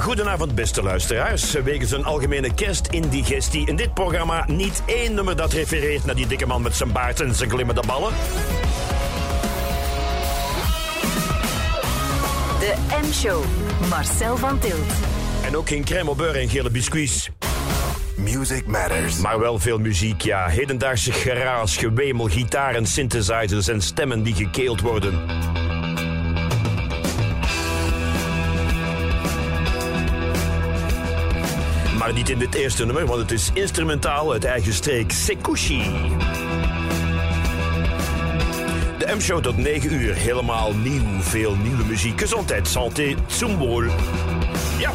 Goedenavond, beste luisteraars. Wegens een algemene kerstindigestie in dit programma niet één nummer dat refereert naar die dikke man met zijn baard en zijn glimmende ballen. De M-show. Marcel van Tilt. En ook geen crème au beurre en gele biscuits. Music matters. Maar wel veel muziek, ja. Hedendaagse geraas, gewemel, gitaren, synthesizers en stemmen die gekeeld worden. Maar niet in dit eerste nummer, want het is instrumentaal uit eigen streek Sekushi. De M-show tot 9 uur, helemaal nieuw, veel nieuwe muziek. Gezondheid, santé, zum wohl. Ja.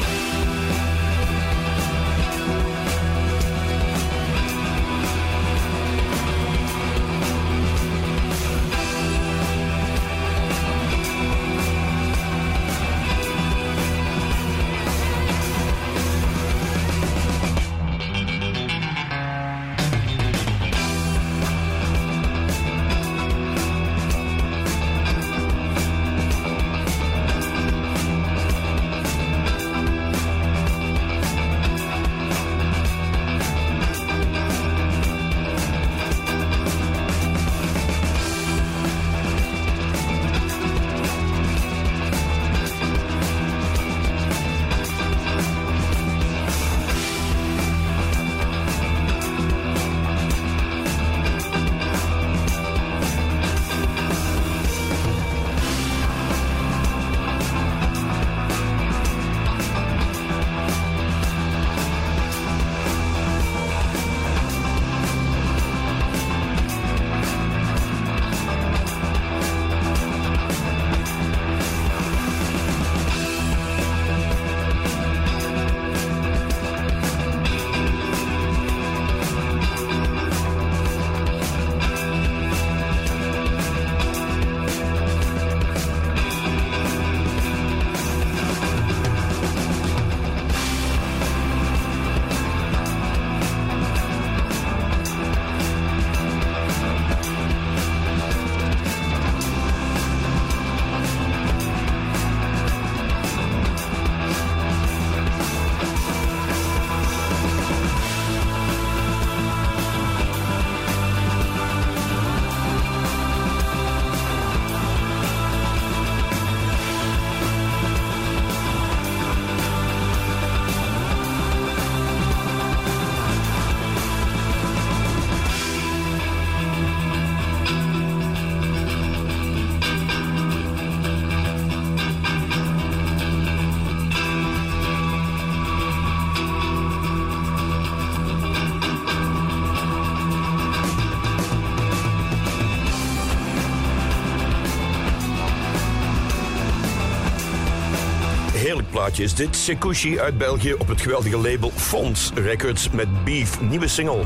Plaatje is dit. Sekushi uit België op het geweldige label Fonds Records met Beef, nieuwe single.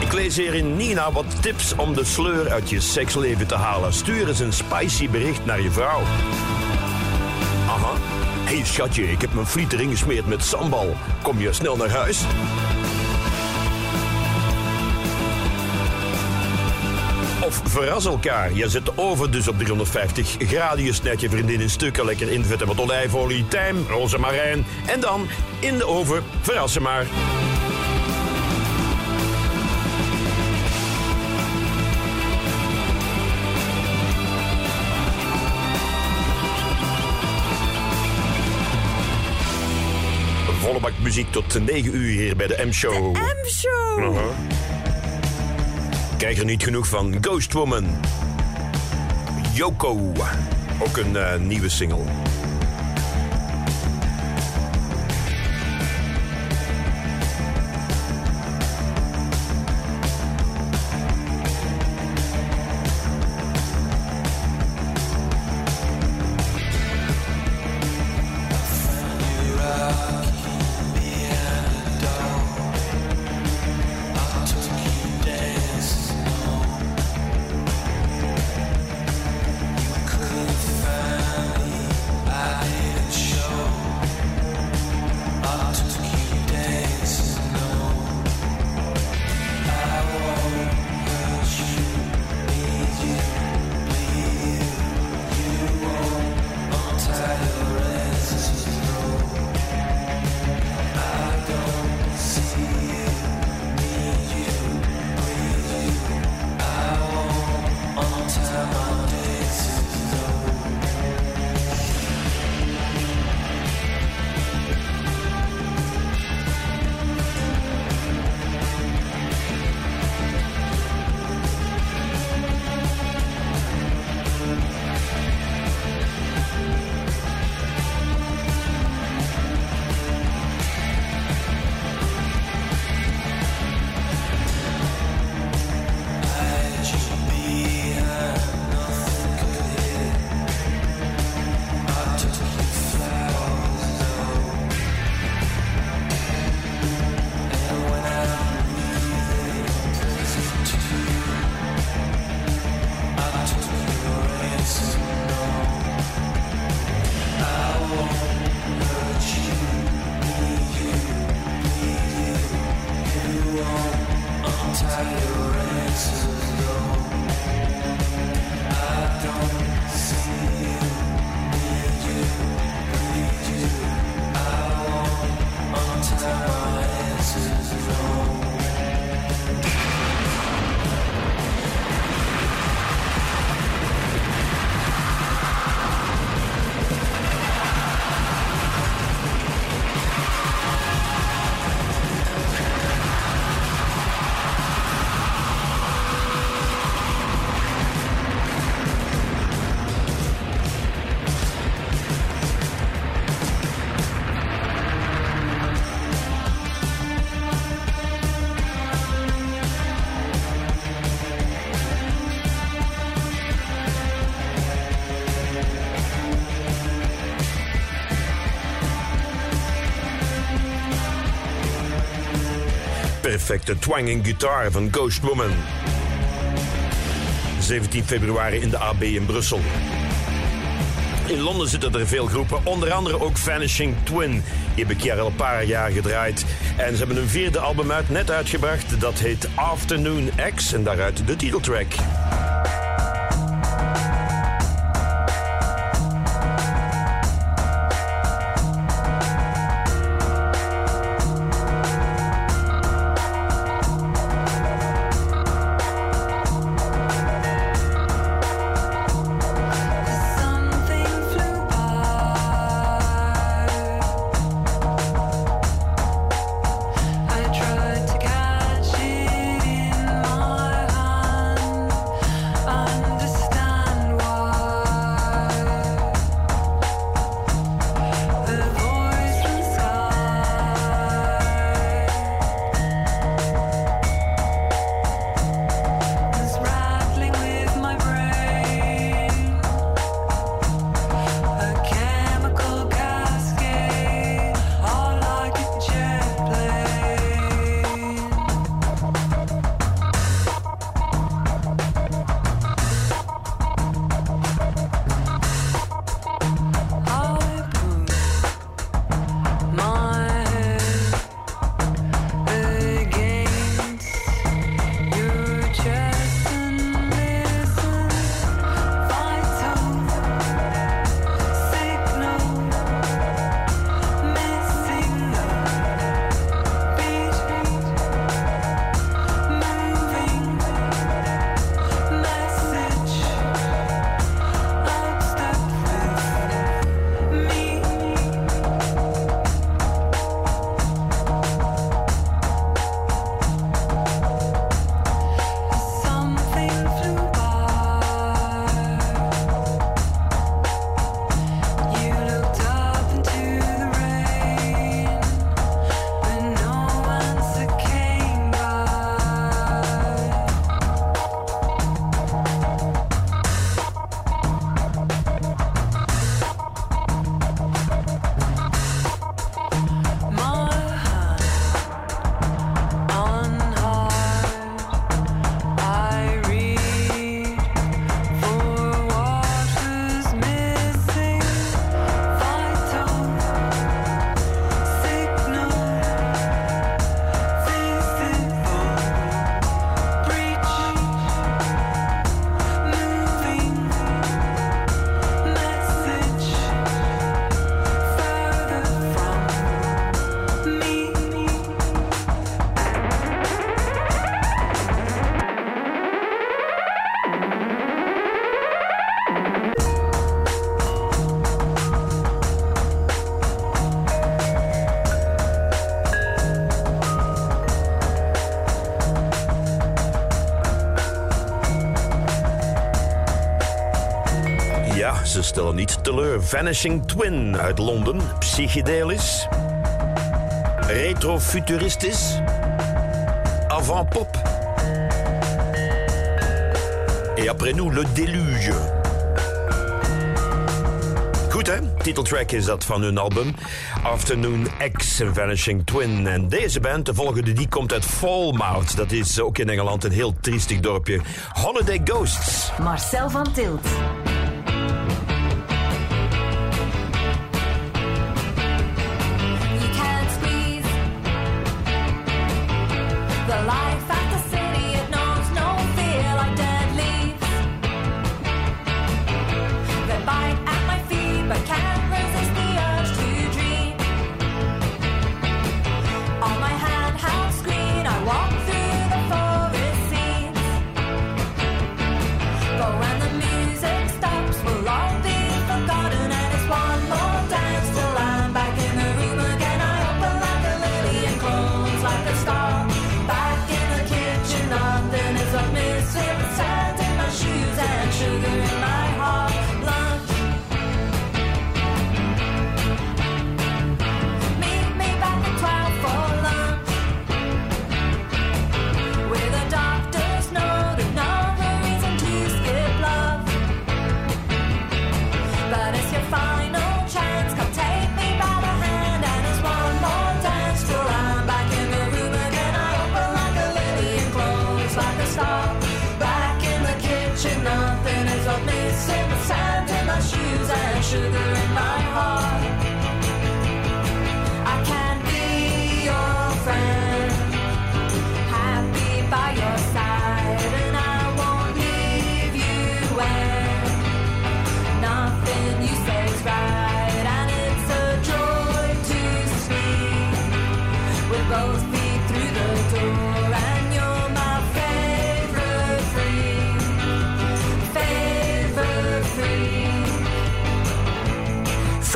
Ik lees hier in Nina wat tips om de sleur uit je seksleven te halen. Stuur eens een spicy bericht naar je vrouw. Aha. Hey, schatje, ik heb mijn friet erin gesmeerd met sambal. Kom je snel naar huis? Of verras elkaar. Je zet de oven dus op 350 graden. Je snijdt je vriendin in stukken. Lekker invetten met olijfolie, tijm, rozemarijn. En dan in de oven verrassen maar. Volle bak muziek tot 9 uur hier bij de M-show. M-show. Krijg er niet genoeg van Ghost Woman. Yoko. Ook een eh, nieuwe single. Perfecte twanging gitaar van Ghost Woman. 17 februari in de AB in Brussel. In Londen zitten er veel groepen, onder andere ook Vanishing Twin. Die heb ik hier al een paar jaar gedraaid. En ze hebben een vierde album uit, net uitgebracht. Dat heet Afternoon X en daaruit de titeltrack. Vanishing Twin uit Londen, psychedelisch, retrofuturistisch, avant-pop. Et après nous, le déluge. Goed hè? Titeltrack is dat van hun album Afternoon X Vanishing Twin. En deze band, de volgende, die komt uit Falmouth. Dat is ook in Engeland een heel triestig dorpje. Holiday Ghosts. Marcel van Tilt.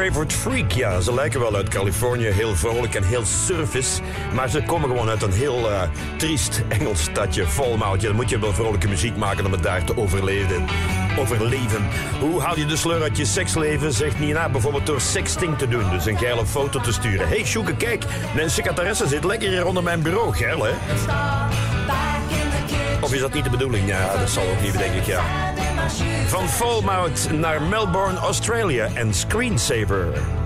Favorite Freak. Ja, ze lijken wel uit Californië. Heel vrolijk en heel surface. Maar ze komen gewoon uit een heel uh, triest Engels stadje. Volmout. Dan moet je wel vrolijke muziek maken om het daar te overleven. overleven. Hoe haal je de sleur uit je seksleven? Zegt Nina bijvoorbeeld door sexting te doen. Dus een geile foto te sturen. hey, Sjoeke, kijk. Mijn secretaresse zit lekker hier onder mijn bureau. Geil, hè? Of is dat niet de bedoeling? Ja, dat zal ook niet, denk ik, ja. Van Falmouth naar Melbourne, Australia en Screensaver.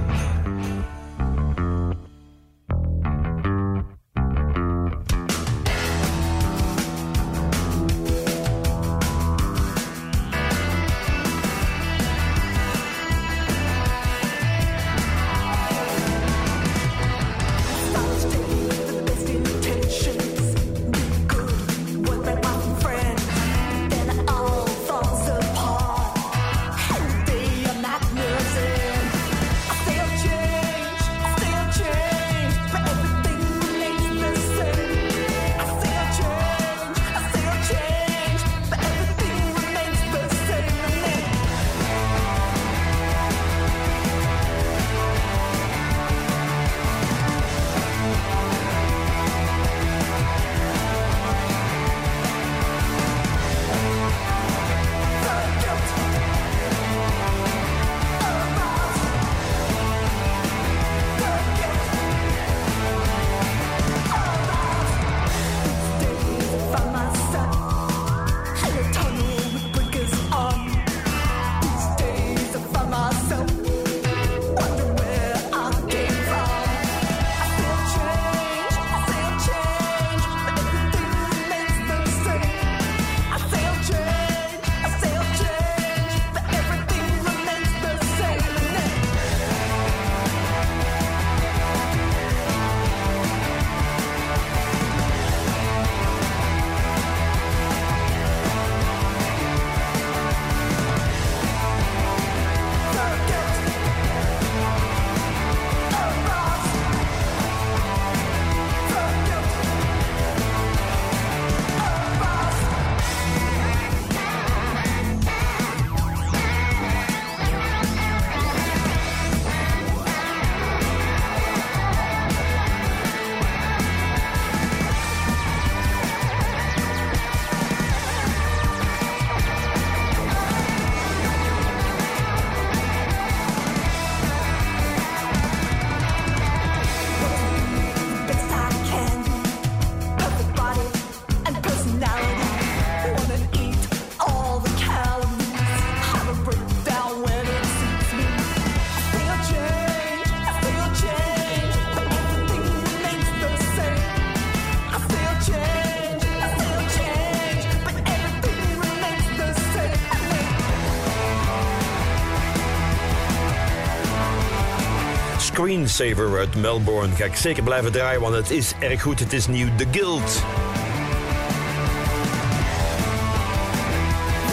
Screensaver uit Melbourne. Ga ik zeker blijven draaien, want het is erg goed. Het is nieuw The Guild.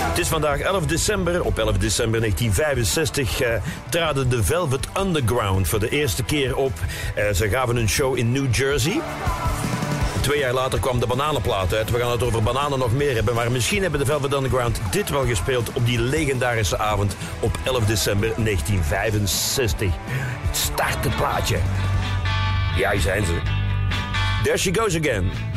Het is vandaag 11 december. Op 11 december 1965 uh, traden de Velvet Underground voor de eerste keer op. Uh, ze gaven een show in New Jersey. Twee jaar later kwam de bananenplaat uit. We gaan het over bananen nog meer hebben. Maar misschien hebben de Velvet Underground dit wel gespeeld op die legendarische avond op 11 december 1965. Het plaatje. Hier zijn ze. There she goes again.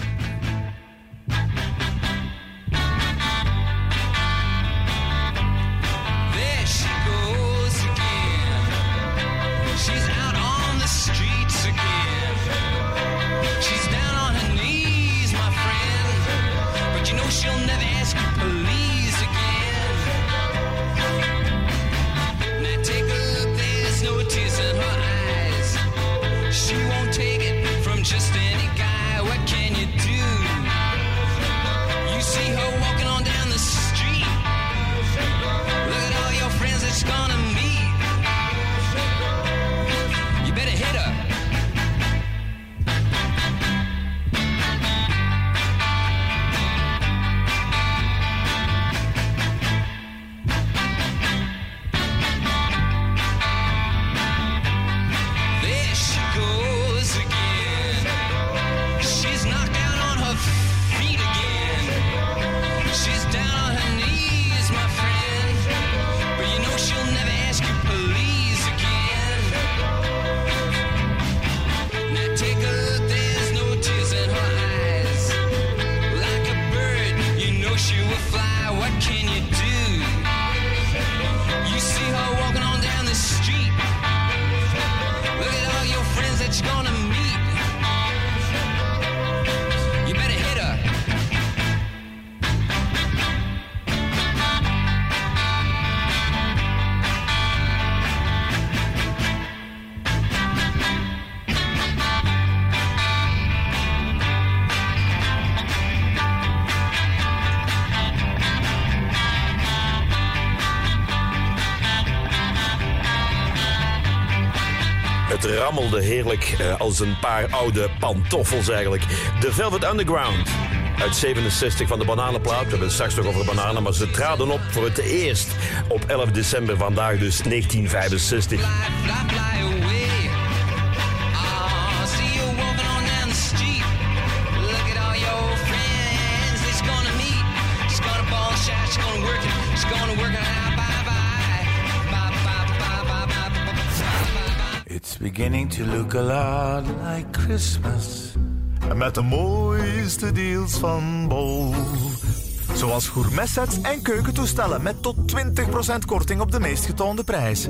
Rammelde heerlijk uh, als een paar oude pantoffels eigenlijk. The Velvet Underground. Uit 67 van de bananenplaat. We hebben het straks nog over bananen, maar ze traden op voor het eerst op 11 december vandaag, dus 1965. Beginning to look a lot like Christmas. Met de mooiste deals van Bol. Zoals gourmetsets en keukentoestellen met tot 20% korting op de meest getoonde prijs.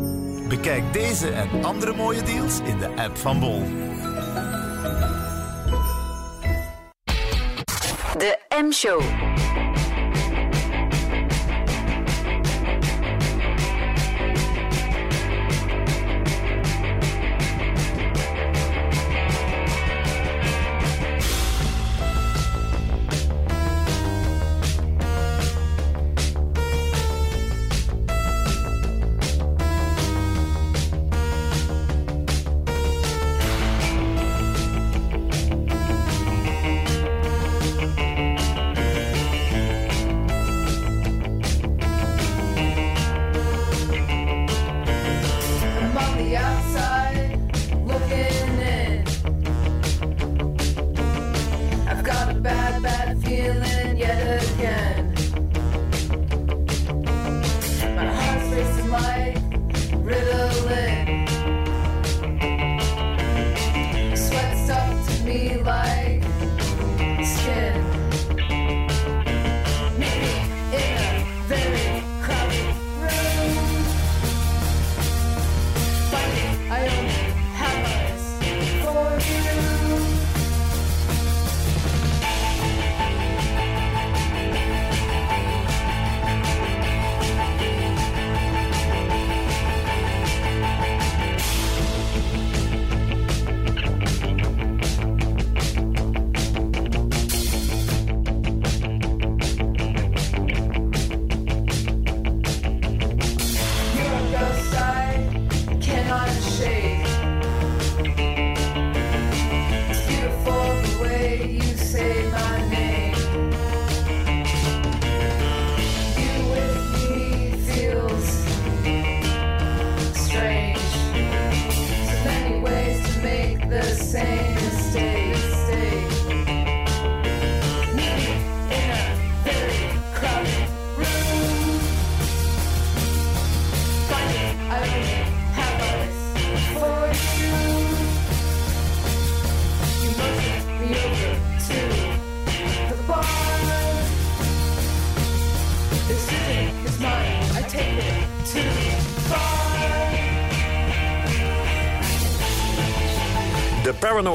Bekijk deze en andere mooie deals in de app van Bol. De M-show.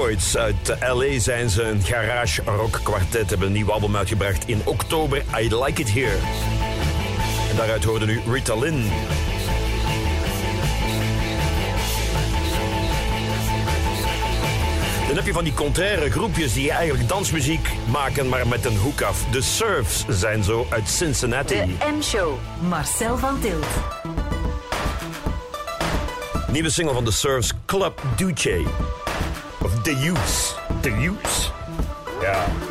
Uit LA zijn ze een garage rock kwartet. Hebben een nieuw album uitgebracht in oktober. I Like It Here. En daaruit hoorde nu Rita Lynn. Dan heb je van die contraire groepjes die eigenlijk dansmuziek maken, maar met een hoek af. De Surfs zijn zo uit Cincinnati. De M-show, Marcel van Tilt. Nieuwe single van de Surfs, Club Duce. The Use. The Use. Ja.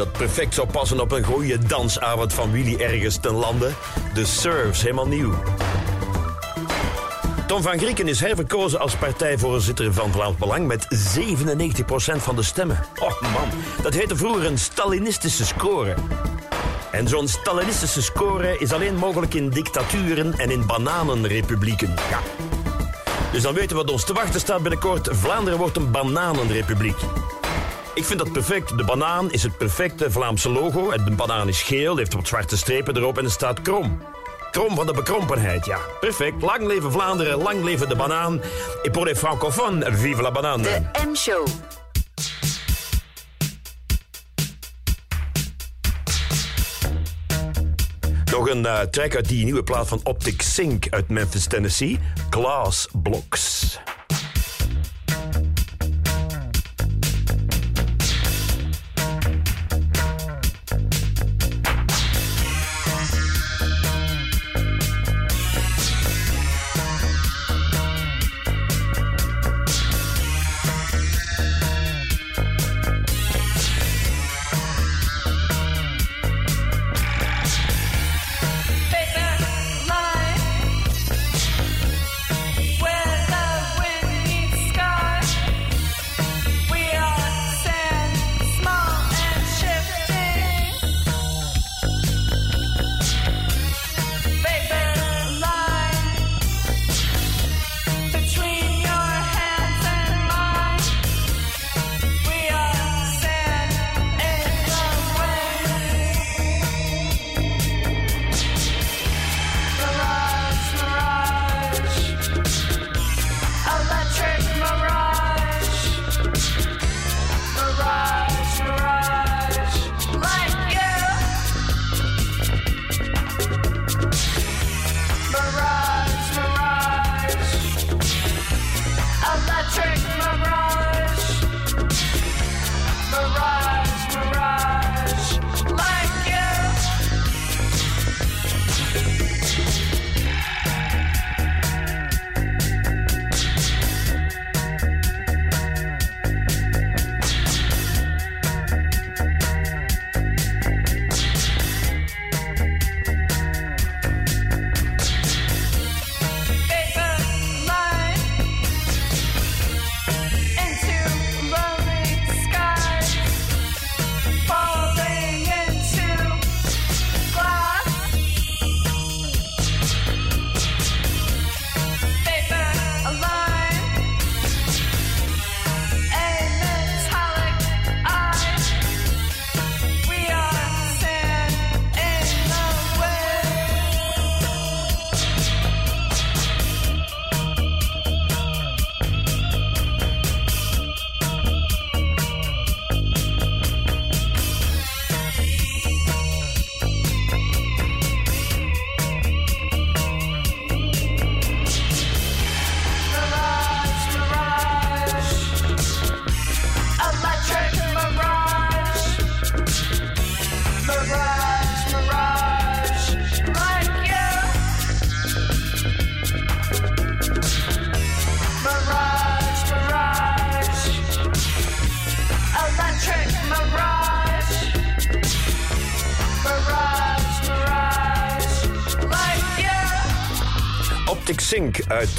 Dat perfect zou passen op een goede dansavond van Willy ergens ten lande. De Surfs, helemaal nieuw. Tom van Grieken is herverkozen als partijvoorzitter van Vlaams Belang met 97% van de stemmen. Oh man, dat heette vroeger een Stalinistische score. En zo'n Stalinistische score is alleen mogelijk in dictaturen en in bananenrepublieken. Ja. Dus dan weten we wat ons te wachten staat binnenkort. Vlaanderen wordt een bananenrepubliek. Ik vind dat perfect. De banaan is het perfecte Vlaamse logo. De banaan is geel, heeft wat zwarte strepen erop en er staat krom. Krom van de bekrompenheid, ja. Perfect. Lang leven Vlaanderen, lang leven de banaan. Et pour les francophones, vive la banane. De M-show. Nog een uh, track uit die nieuwe plaat van Optic Sync uit Memphis, Tennessee. Glass Blocks.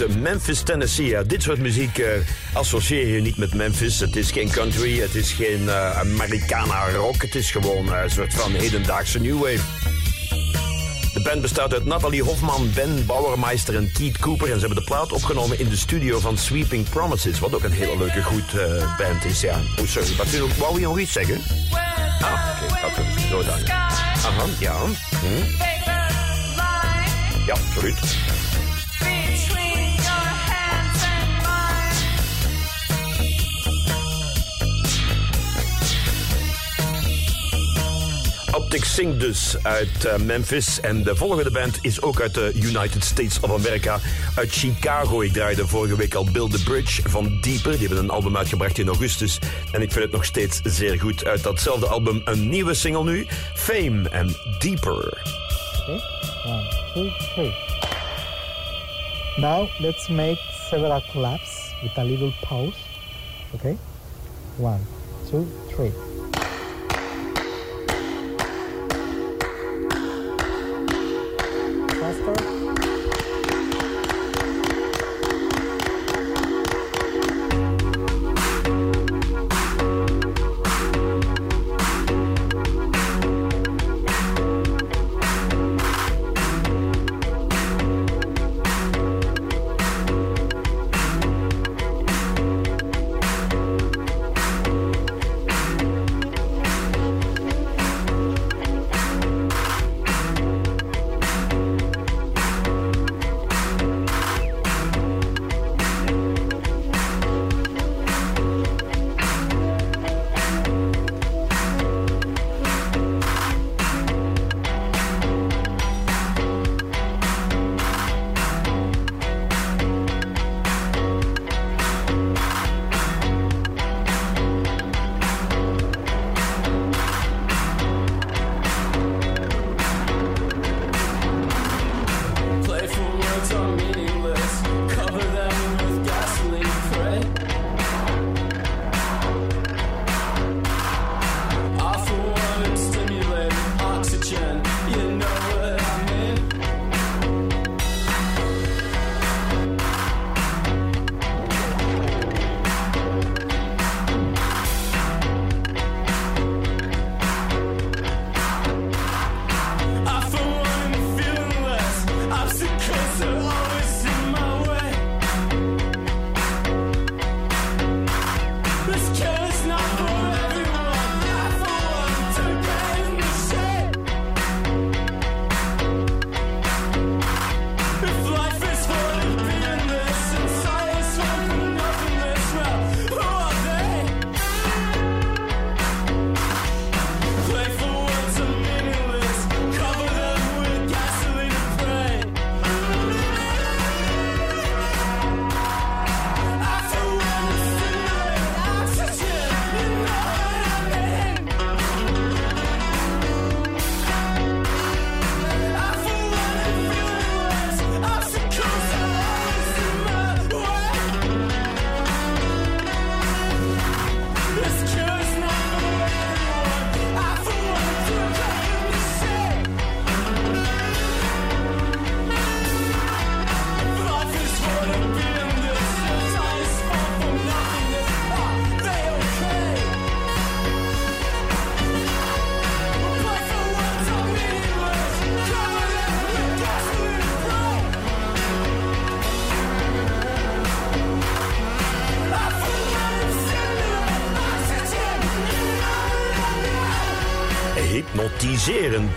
Memphis, Tennessee. Dit soort muziek uh, associeer je niet met Memphis. Het is geen country, het is geen uh, Americana rock. Het is gewoon uh, een soort van hedendaagse new wave. De band bestaat uit Nathalie Hofman, Ben Bauermeister en Keith Cooper. En ze hebben de plaat opgenomen in de studio van Sweeping Promises. Wat ook een hele leuke, goed band is, ja. Oh, sorry, wat wou je nog iets zeggen? Ah, oké, okay, oké, zo dan. Aha, ja. Hm? Ja, absoluut. Optic Sing dus uit uh, Memphis. En de volgende band is ook uit de United States of America. Uit Chicago. Ik draaide vorige week al Build the Bridge van Deeper. Die hebben een album uitgebracht in augustus. En ik vind het nog steeds zeer goed. Uit datzelfde album een nieuwe single nu. Fame en Deeper. Okay. One, two, three. Now let's make several claps with a little pause. Okay? One, two, three.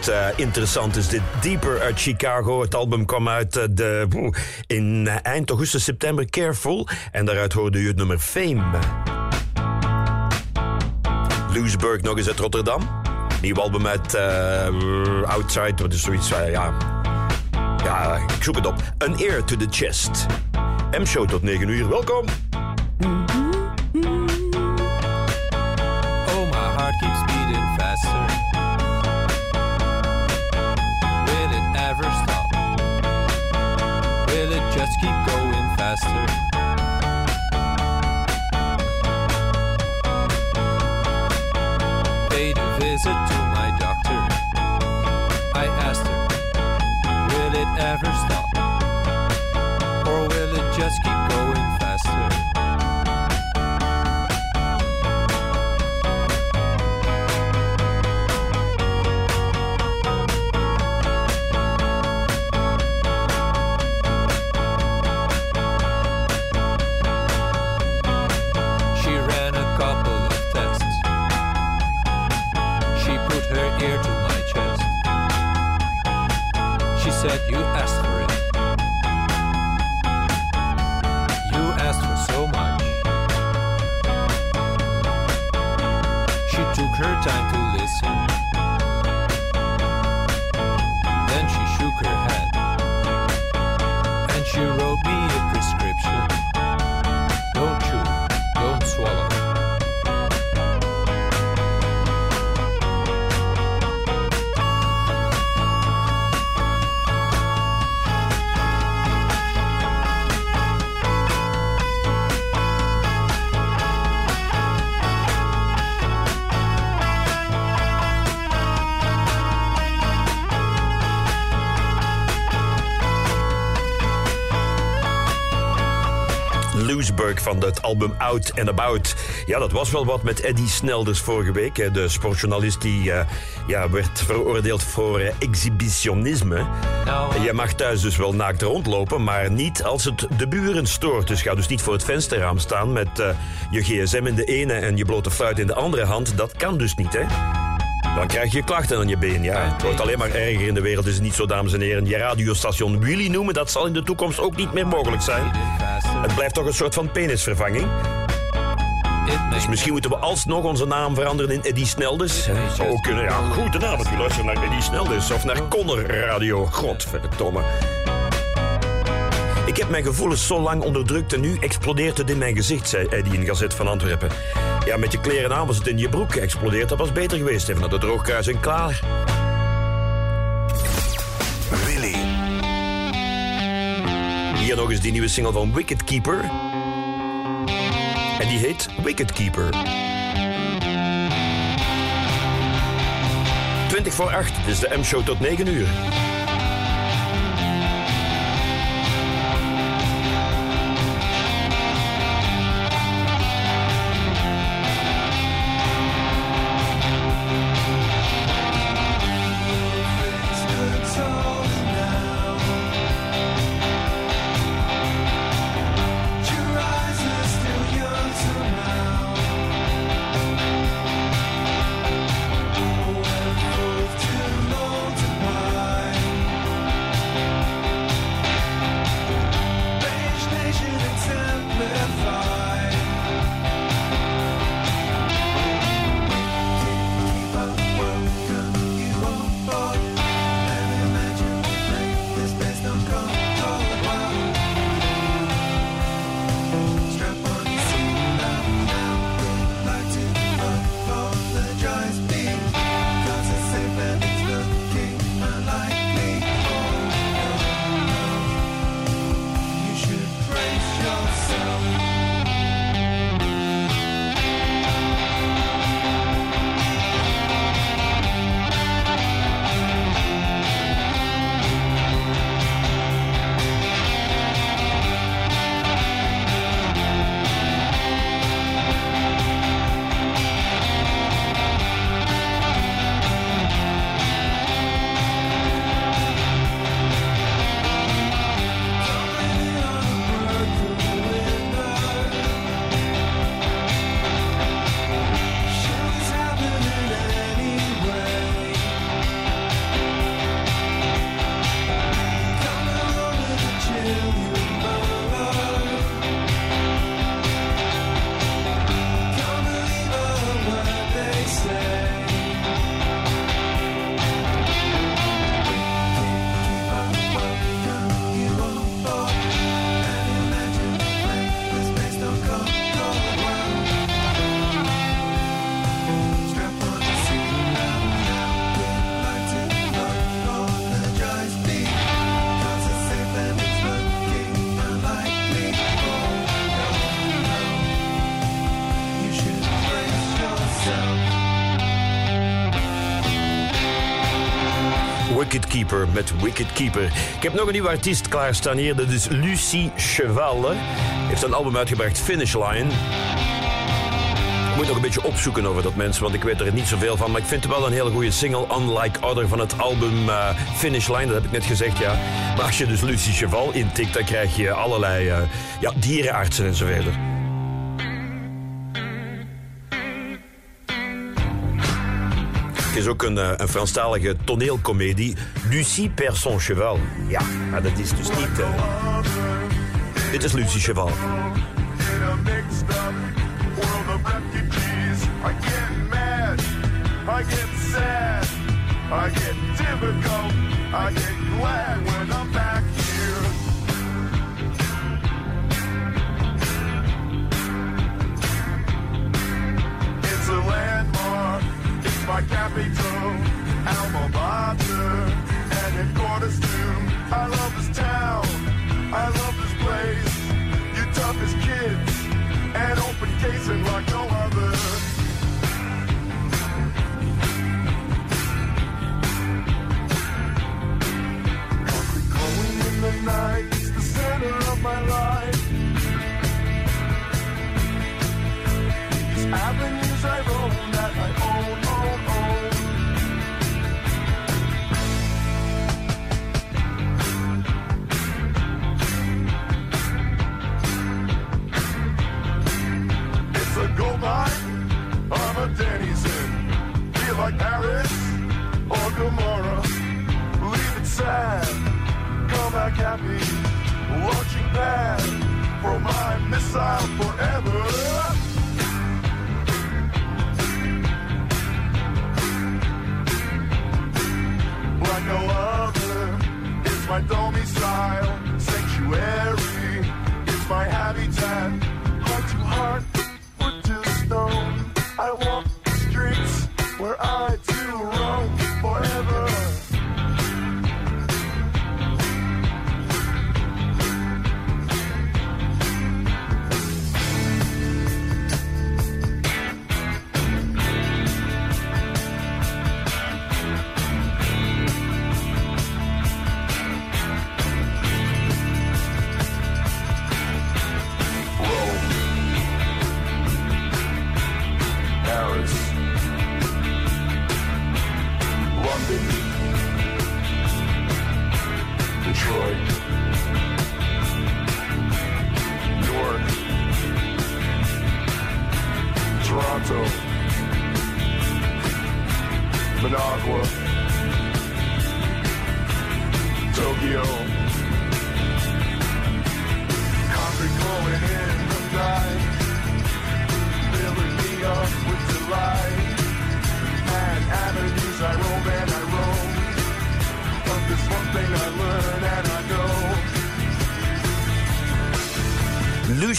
Eh, interessant is dit. Deeper uit Chicago. Het album kwam uit eh, de, in eh, eind augustus, september. Careful. En daaruit hoorde u het nummer Fame. Lewisburg nog eens uit Rotterdam. Nieuw album uit Outside. Wat is zoiets, ja... Ja, ik zoek het op. An Ear to the Chest. M-show tot 9 uur. Welkom. Het album Out and About. Ja, dat was wel wat met Eddie Snelders vorige week. hè, De sportjournalist die eh, ja, werd veroordeeld voor eh, exhibitionisme. Nou, Je mag thuis dus wel naakt rondlopen, maar niet als het de buren stoort. Dus ga dus niet voor het vensterraam staan met eh, je gsm in de ene en je blote fluit in de andere hand. Dat kan dus niet, hè? Dan krijg je klachten aan je been. Ja, het wordt alleen maar erger in de wereld. Is het niet zo, dames en heren? Je radiostation Willy noemen, dat zal in de toekomst ook niet meer mogelijk zijn. Het blijft toch een soort van penisvervanging. Dus misschien moeten we alsnog onze naam veranderen in Eddie Snelders. Dat zou ook kunnen. Ja, goedenavond. U luistert naar Eddie Snelders of naar Connor Radio. Godverdomme. Ik heb mijn gevoelens zo lang onderdrukt en nu explodeert het in mijn gezicht, zei Eddie in Gazet van Antwerpen. Ja, met je kleren aan was het in je broek geëxplodeerd. Dat was beter geweest. Even naar de droogkruis en klaar. Hier nog eens die nieuwe single van Wicked Keeper. En die heet Wicked Keeper. 20 voor 8, dit is de M-show tot 9 uur. Met Wicked Keeper. Ik heb nog een nieuwe artiest klaarstaan hier. Dat is Lucie Cheval. Heeft een album uitgebracht, Finish Line. Ik moet nog een beetje opzoeken over dat mensen, want ik weet er niet zoveel van. Maar ik vind het wel een hele goede single, Unlike Other, van het album uh, Finish Line. Dat heb ik net gezegd, ja. Maar als je dus Lucie Cheval intikt, dan krijg je allerlei uh, ja, dierenartsen en Het is ook een, uh, een Franstalige toneelcomedie. Lucie perd son cheval. Ja, maar dat is dus niet... Uh... Dit is Lucie Cheval. I get glad when I'm back my capital, alma and headquarters too. I love this town, I love this place. You tough as kids, and open casing like no other. the night, it's the center of my life. These avenues I roam that I own. Like Paris or Gomorrah. Leave it sad come back happy, launching pad for my missile forever. Like no other, it's my domicile, sanctuary, it's my habitat.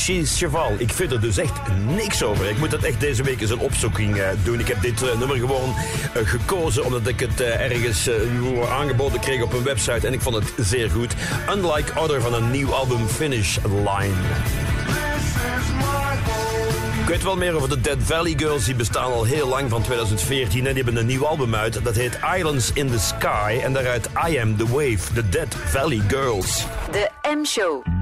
Lucie Cheval. Ik vind er dus echt niks over. Ik moet dat echt deze week eens een opzoeking uh, doen. Ik heb dit uh, nummer gewoon uh, gekozen omdat ik het ergens aangeboden kreeg op een website en ik vond het zeer goed. Unlike Other van een nieuw album Finish Line. Ik weet wel meer over de Dead Valley Girls. Die bestaan al heel lang van 2014 en die hebben een nieuw album uit. Dat heet Islands in the Sky en daaruit I Am the Wave, The Dead Valley Girls. De M-show.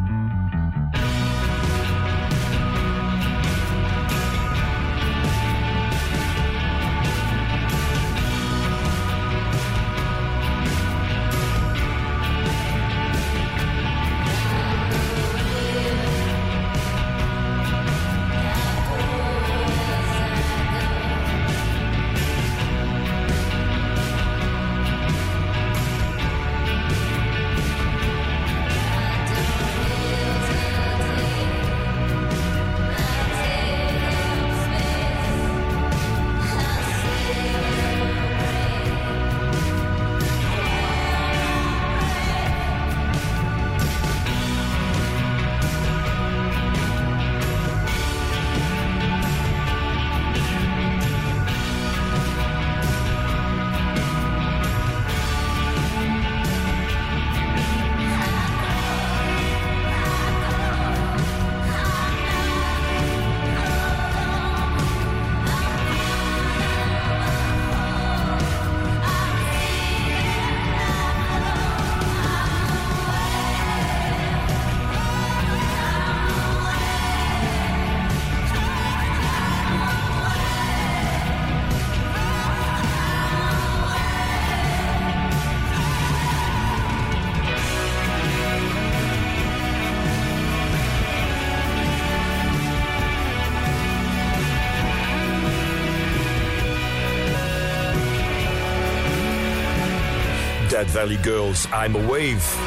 Valley Girls, I'm a Wave.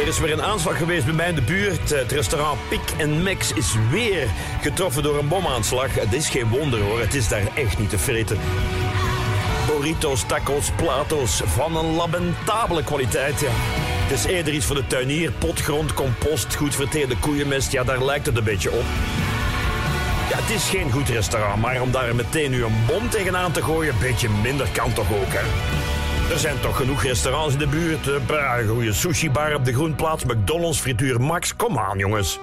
Er is weer een aanslag geweest bij mij in de buurt. Het restaurant Pik Max is weer getroffen door een bomaanslag. Het is geen wonder hoor, het is daar echt niet te vreten. Burritos, tacos, plato's van een lamentabele kwaliteit. Het is eerder iets voor de tuinier. Potgrond, compost, goed verteerde koeienmest. Ja, daar lijkt het een beetje op. Ja, het is geen goed restaurant, maar om daar meteen nu een bom tegenaan te gooien, een beetje minder kan toch ook, hè? Er zijn toch genoeg restaurants in de buurt. Een goede sushi-bar op de Groenplaats, McDonald's, frituur Max. Kom aan, jongens.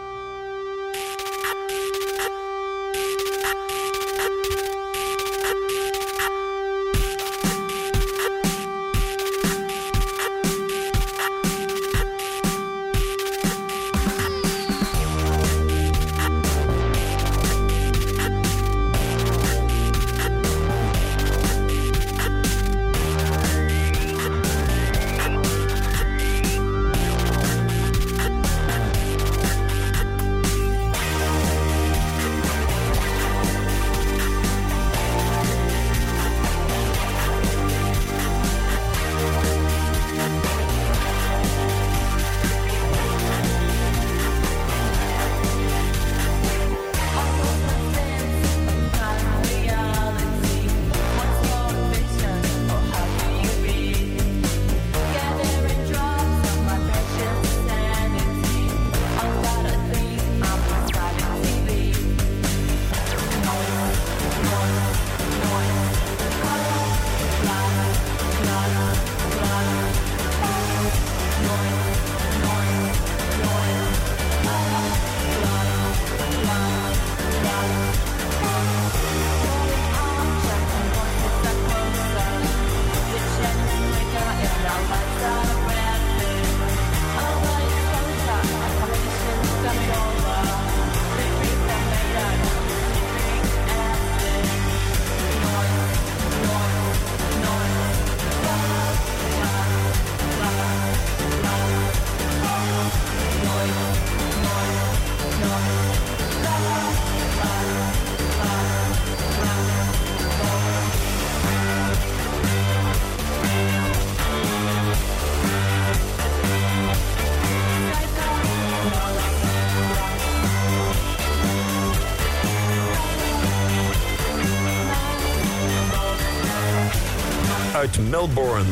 Melbourne.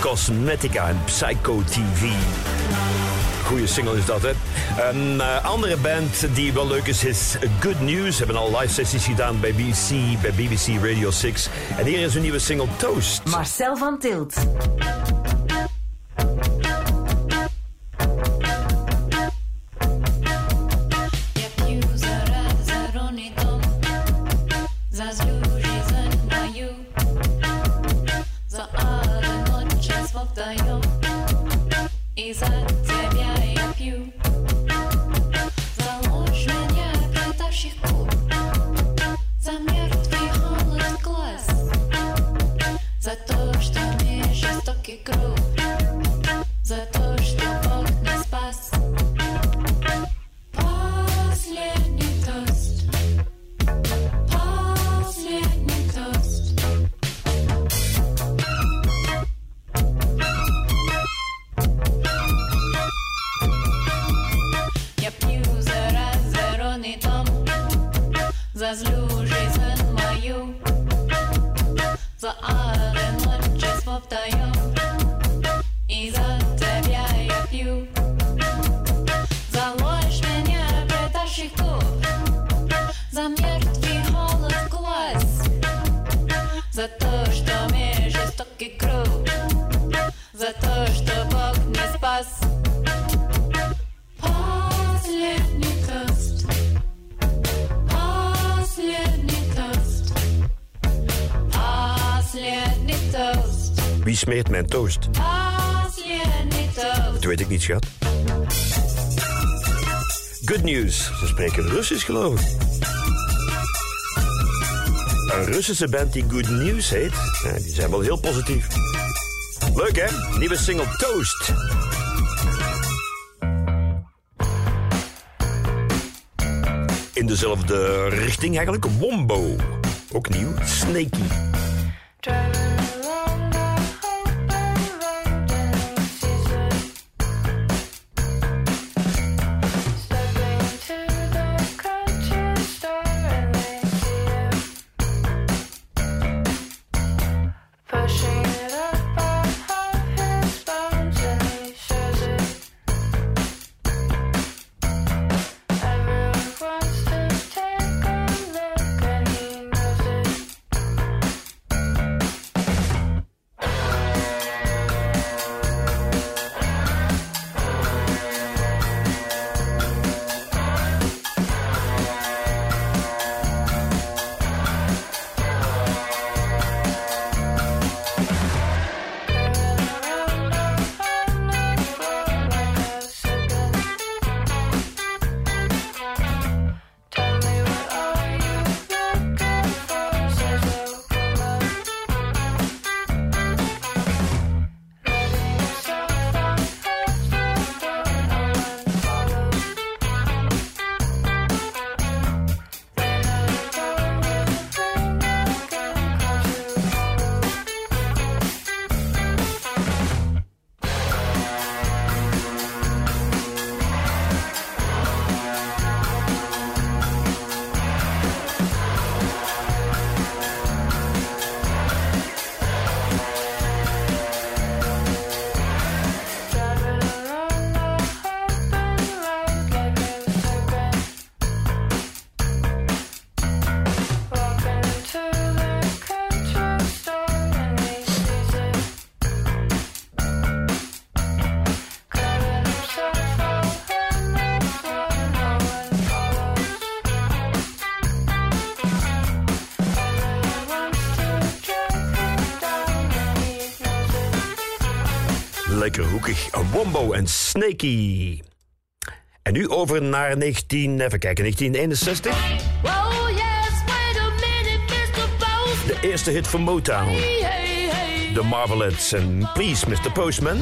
Cosmetica en Psycho TV. Goeie single is dat, hè? Een uh, andere band die wel leuk is, is Good News. Hebben al live sessies gedaan bij BBC, bij BBC Radio 6. En hier is een nieuwe single, Toast. Marcel van Tilt. Smeert mijn toast? Dat weet ik niet, schat. Good news. Ze spreken Russisch, geloof ik. Een Russische band die Good News heet. Ja, die zijn wel heel positief. Leuk, hè? Nieuwe single Toast. In dezelfde richting eigenlijk. Wombo. Ook nieuw. Snaky. Wombo en Snaky. En nu over naar 19, even kijken, 1961. Oh yes, wait a minute, Mr. De eerste hit van Motown. Hey, hey, hey. The Marvelettes en Please Mr. Postman.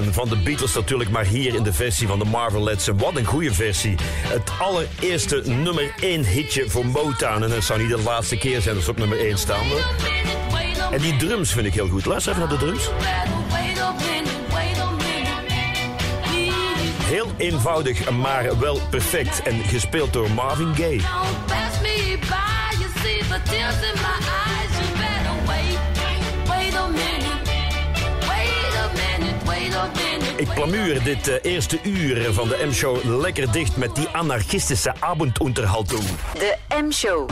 Van de Beatles natuurlijk, maar hier in de versie van de Marvelettes. En wat een goede versie. Het allereerste nummer 1 hitje voor Motown. En het zou niet de laatste keer zijn dat ze op nummer 1 staan. En die drums vind ik heel goed. Luister even naar de drums. Heel eenvoudig, maar wel perfect. En gespeeld door Marvin Gaye. Ik plamuur dit eh, eerste uur van de M-show lekker dicht met die anarchistische avondunterhaltung. De M-show.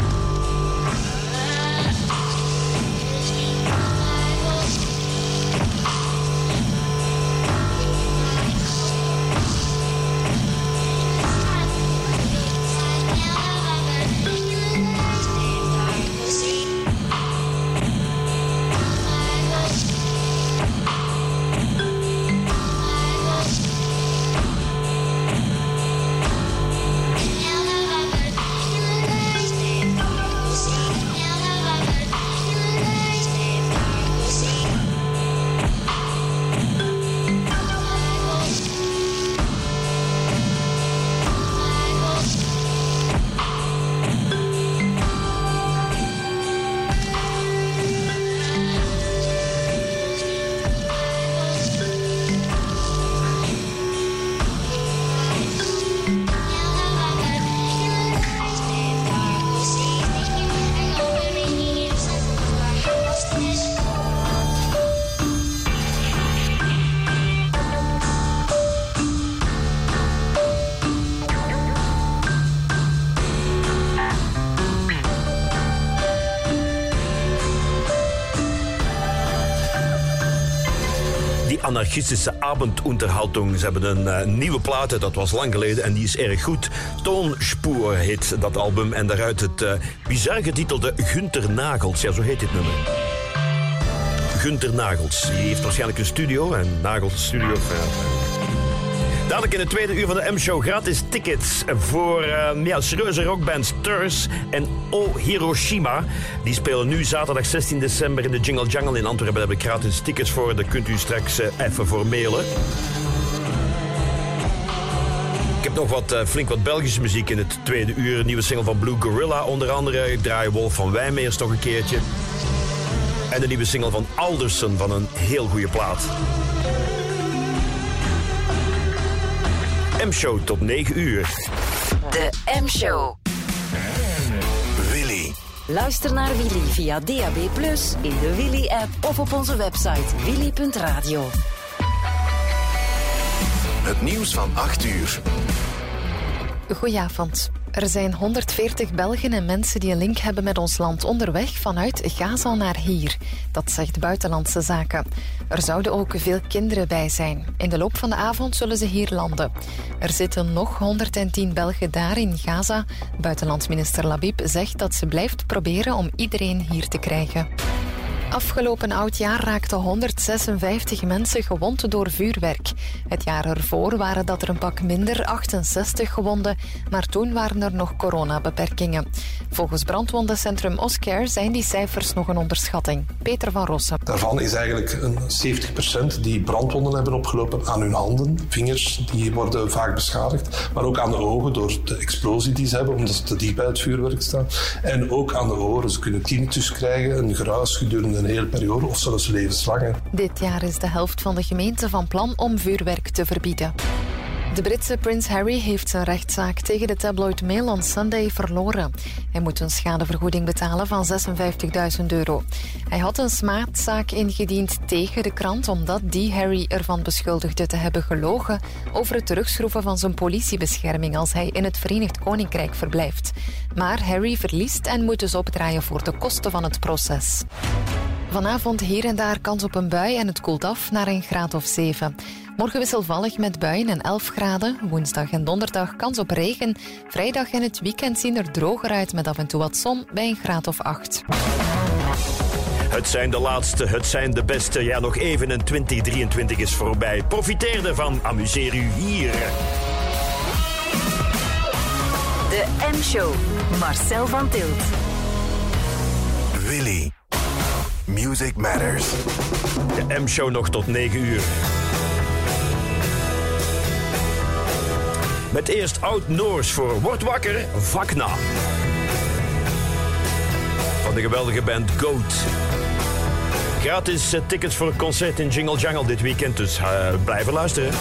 Anarchistische avondunterhaltung. Ze hebben een eh, nieuwe plaat, dat was lang geleden en die is erg goed. Toonspoor heet dat album en daaruit het eh, bizar getitelde Gunter Nagels. Ja, zo heet dit nummer. Gunter Nagels. Die heeft waarschijnlijk een studio en Nagels studio. Dadelijk in het tweede uur van de M-show gratis tickets voor uh, ja, serieuze rockbands Turs en O Hiroshima. Die spelen nu zaterdag 16 december in de Jingle Jungle in Antwerpen. Daar heb ik gratis tickets voor. Daar kunt u straks eh, even voor mailen. Ik heb nog wat, eh, flink wat Belgische muziek in het tweede uur. Nieuwe single van Blue Gorilla onder andere. Ik draai Wolf van Wijmeers nog een keertje. En de nieuwe single van Alderson van een heel goede plaat. M-show tot 9 uur. De M-show. Luister naar Willy via DAB+, in de Willy-app of op onze website willy.radio. Het nieuws van 8 uur. Goedenavond. Er zijn 140 Belgen en mensen die een link hebben met ons land onderweg vanuit Gaza naar hier. Dat zegt Buitenlandse Zaken. Er zouden ook veel kinderen bij zijn. In de loop van de avond zullen ze hier landen. Er zitten nog 110 Belgen daar in Gaza. Buitenlandsminister Labib zegt dat ze blijft proberen om iedereen hier te krijgen. Afgelopen oud jaar raakten 156 mensen gewond door vuurwerk. Het jaar ervoor waren dat er een pak minder, 68 gewonden, maar toen waren er nog coronabeperkingen. Volgens brandwondencentrum Oscare zijn die cijfers nog een onderschatting. Peter van Rossum. Daarvan is eigenlijk een 70% die brandwonden hebben opgelopen aan hun handen, vingers, die worden vaak beschadigd, maar ook aan de ogen door de explosie die ze hebben, omdat ze te diep bij het vuurwerk staan. En ook aan de oren. Ze kunnen tinnitus krijgen, een geruis gedurende een hele periode of zelfs levenslang. hè. Dit jaar is de helft van de gemeente van plan om vuurwerk te verbieden. De Britse prins Harry heeft zijn rechtszaak tegen de tabloid Mail on Sunday verloren. Hij moet een schadevergoeding betalen van 56.000 euro. Hij had een smaadzaak ingediend tegen de krant omdat die Harry ervan beschuldigde te hebben gelogen over het terugschroeven van zijn politiebescherming als hij in het Verenigd Koninkrijk verblijft. Maar Harry verliest en moet dus opdraaien voor de kosten van het proces. Vanavond hier en daar kans op een bui en het koelt af naar een graad of 7. Morgen wisselvallig met buien en 11 graden. Woensdag en donderdag kans op regen. Vrijdag en het weekend zien er droger uit met af en toe wat zon bij een graad of 8. Het zijn de laatste, het zijn de beste. Ja, nog even en 2023 is voorbij. Profiteer ervan, amuseer u hier. De M-show. Marcel van Tilt. Willy. Music Matters. De M-show nog tot 9 uur. Met eerst Oud-Noors voor Word Wakker, Vakna. Van de geweldige band Goat. Gratis eh, tickets voor het concert in Jingle Jangle dit weekend, dus eh, blijven luisteren.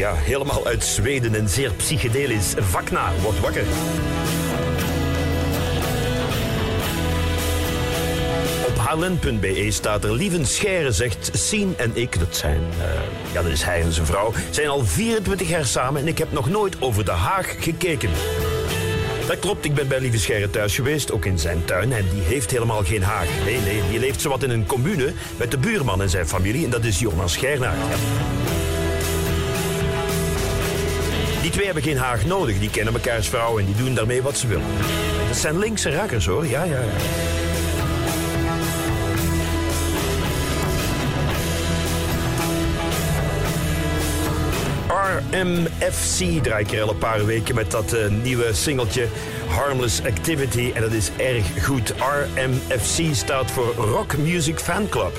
Ja, helemaal uit Zweden en zeer psychedelisch. Vakna, wordt wakker. Op hln.be staat er Lieven Scheire zegt Sien en ik, dat zijn, eh, ja dat is hij en zijn vrouw, zijn al 24 jaar samen en ik heb nog nooit over de Haag gekeken. Dat klopt, ik ben bij Lieve Scheire thuis geweest, ook in zijn tuin. En die heeft helemaal geen haag. Nee, nee, die leeft zowat in een commune met de buurman en zijn familie. En dat is Jonas Scheirnaert. Ja. Die twee hebben geen haag nodig. Die kennen mekaars vrouw en die doen daarmee wat ze willen. Dat zijn linkse rakkers hoor, ja, ja. RMFC draai ik er al een paar weken met dat eh, nieuwe singeltje Harmless Activity. En dat is erg goed. RMFC staat voor Rock Music Fan Club.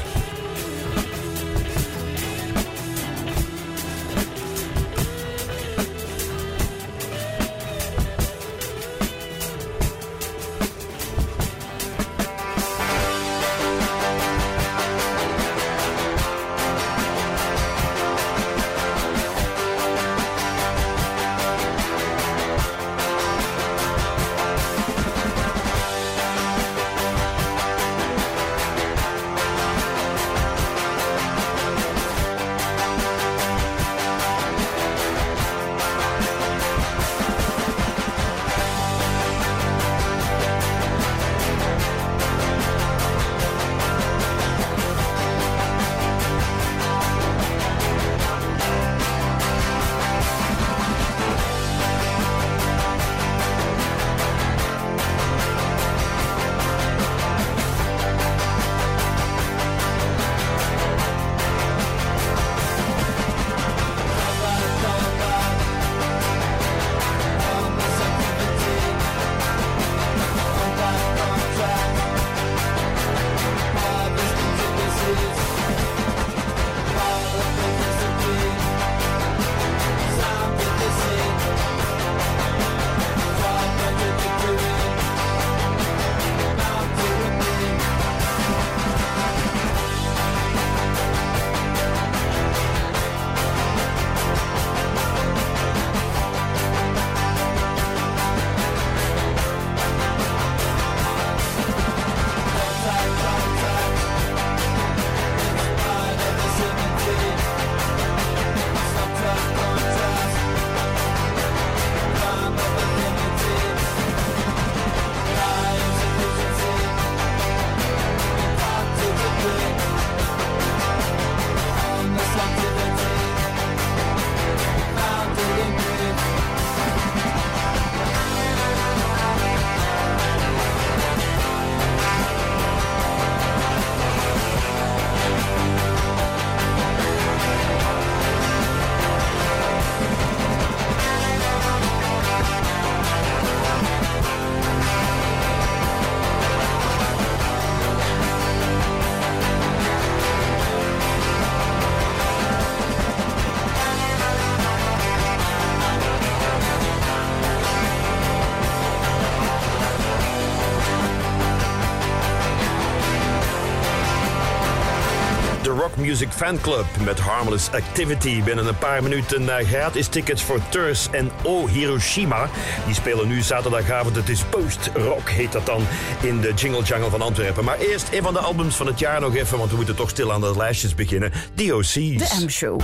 Music Fan Club met Harmless Activity. Binnen een paar minuten eh, gratis tickets voor Turs en O Hiroshima. Die spelen nu zaterdagavond. Het is post-rock, heet dat dan, in de Jingle Jungle van Antwerpen. Maar eerst een van de albums van het jaar nog even, want we moeten toch stil aan de lijstjes beginnen. DOC's. De M-show.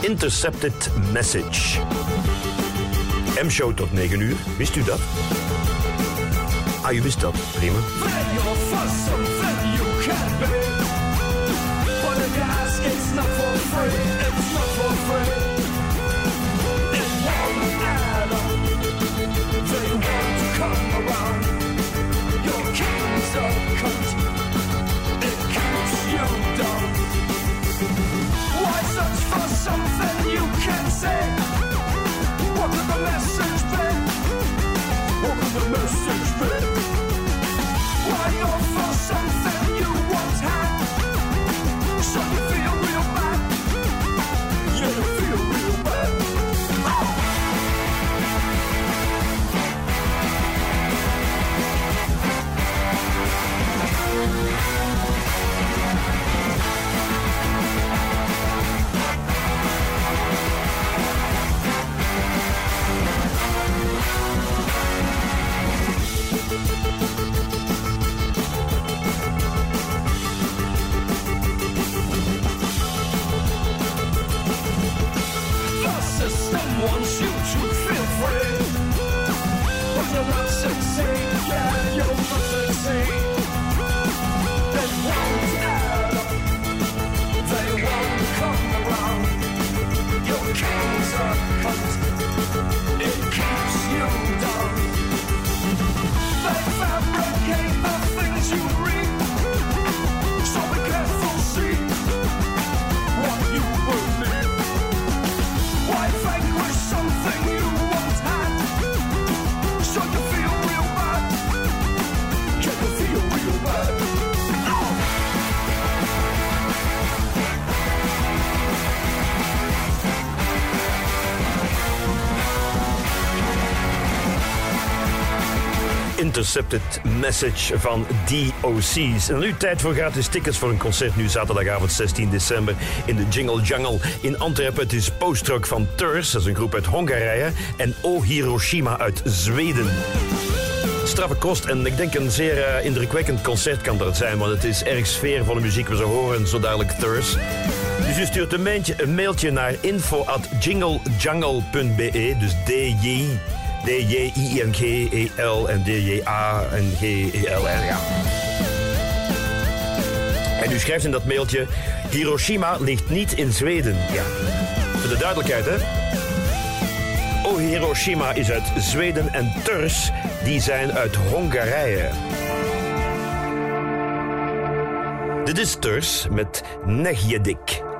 Intercepted Message. M-show tot 9 uur. Wist u dat? Ah, u wist dat. Prima. It's not for free. It's not for free. It won't add up. They want to come around. Your king's a cunt. It keeps you down. Why search for something you can't say? Wants you to feel free. But you'll not succeed, yeah, you'll not succeed. They won't add up, they won't come around. Your king's it keeps you down. They fabricate the things you read, Intercepted Message van DOC's. En nu tijd voor gratis tickets voor een concert nu zaterdagavond 16 december in de Jingle Jungle in Antwerpen. Het is Post-Rock van Turs, dat is een groep uit Hongarije, en O Hiroshima uit Zweden. Straffe kost en ik denk een zeer eh, indrukwekkend concert kan dat zijn, want het is erg sfeervolle muziek. We zo horen zo dadelijk Thurs. Dus u stuurt een mailtje, een mailtje naar info.jinglejungle.be, dus DJ, D-J-I-N-G-E-L en D-J-A-N-G-E-L. en Ja. En u schrijft in dat mailtje, Hiroshima ligt niet in Zweden. Ja, voor de duidelijkheid hè. O Hiroshima is uit Zweden en Turs, die zijn uit Hongarije. Dit is Turs met Negjedik.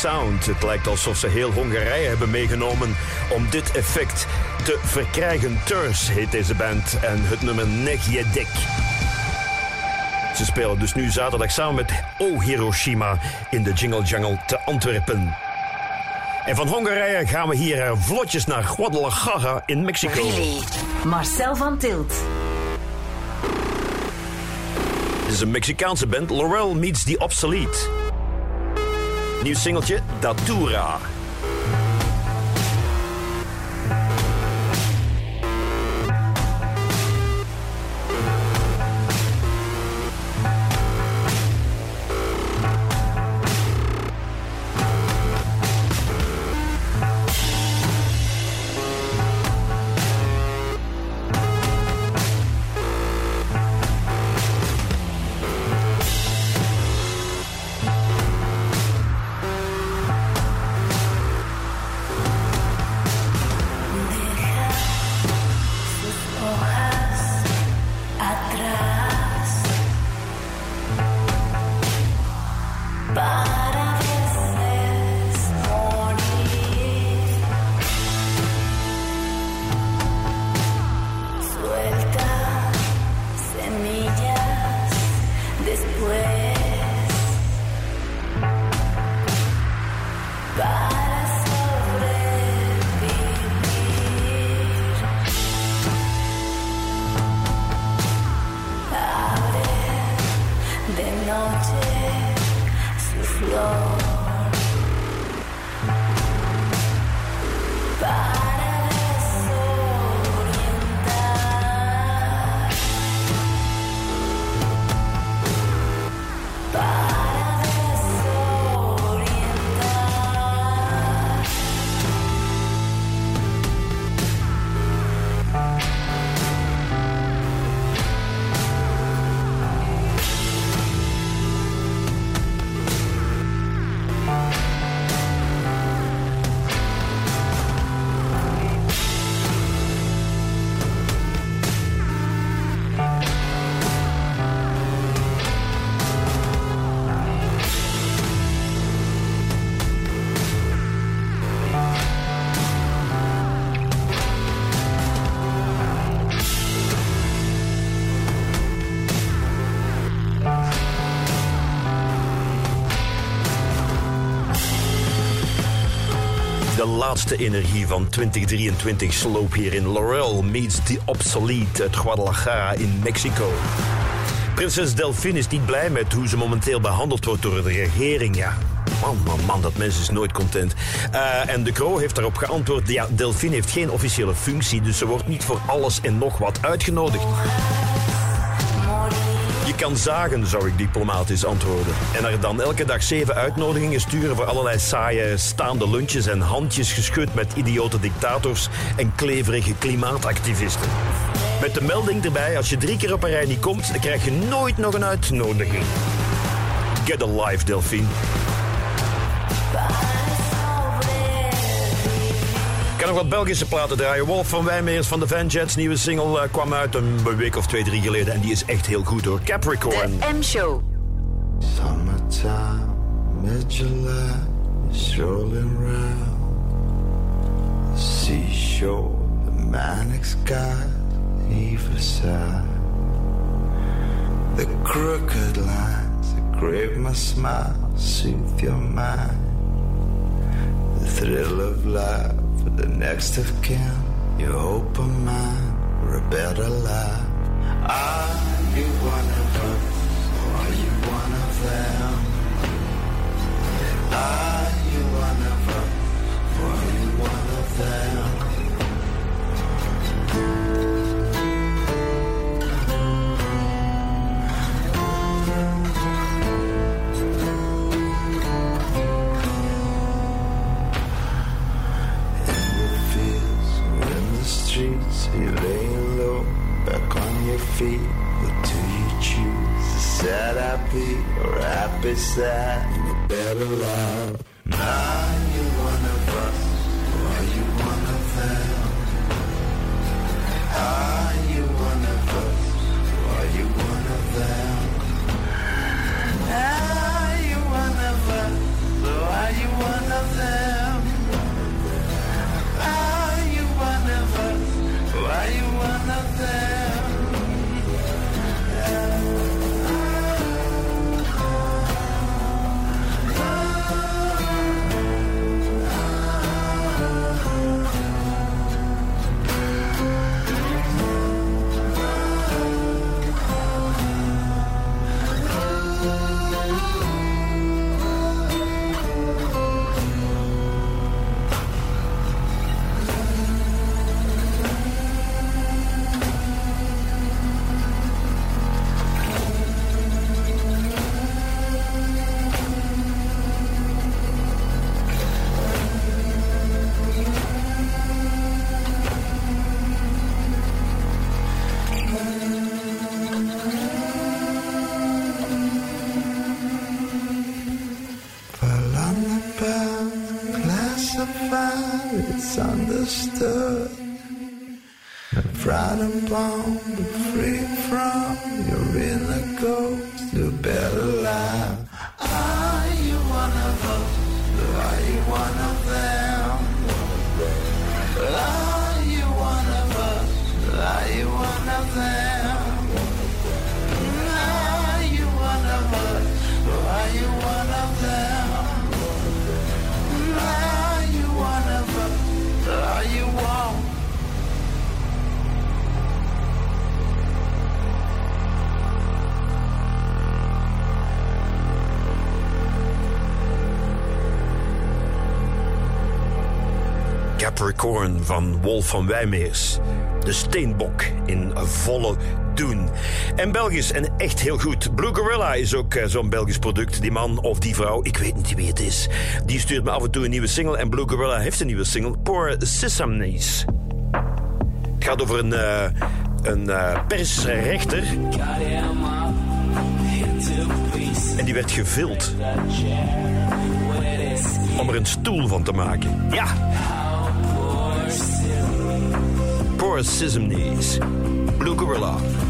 Sound. Het lijkt alsof ze heel Hongarije hebben meegenomen om dit effect te verkrijgen. Turs heet deze band en het nummer Negjedek. Ze spelen dus nu zaterdag samen met O Hiroshima in de Jingle Jungle te Antwerpen. En van Hongarije gaan we hier eh, vlotjes naar Guadalajara in Mexico. Marcel van Tilt. Dit is een Mexicaanse band, Laurel Meets the Obsolete. Nieuw singeltje, Datura. Laatste energie van 2023 sloop hier in Laurel meets the Obsolete uit Guadalajara in Mexico. Prinses Delphine is niet blij met hoe ze momenteel behandeld wordt door de regering. Ja, man, man, man, dat mens is nooit content. Eh, en de Croo heeft daarop geantwoord: ja, Delphine heeft geen officiële functie, dus ze wordt niet voor alles en nog wat uitgenodigd. Kan zagen, zou ik diplomatisch antwoorden. En er dan elke dag zeven uitnodigingen sturen voor allerlei saaie staande lunches en handjes geschud met idiote dictators en kleverige klimaatactivisten. Met de melding erbij, als je drie keer op een rij niet komt, dan krijg je nooit nog een uitnodiging. Get a life, Delphine. Nog wat Belgische platen draaien. Wolf van Wijmeers van de Van Jets nieuwe single eh, kwam uit een week of twee, drie geleden. En die is echt heel goed hoor. Capricorn. De M-show. Summertime, mid-July, strolling round the seashore, the manic sky, either side. The crooked lines that grave my smile, soothe your mind. The thrill of life the next of kin, your hope of mine, for a better life. Are you one of us? Fried and bound. Van Wolf van Wijmeers. De steenbok in volle doen. En Belgisch en echt heel goed. Blue Gorilla is ook eh, zo'n Belgisch product. Die man of die vrouw, ik weet niet wie het is. Die stuurt me af en toe een nieuwe single. En Blue Gorilla heeft een nieuwe single. Poor Sesames. Het gaat over een, eh, een eh, persrechter. En die werd gevild. Om er een stoel van te maken. Ja. Poor Sesames. Blue Gorilla.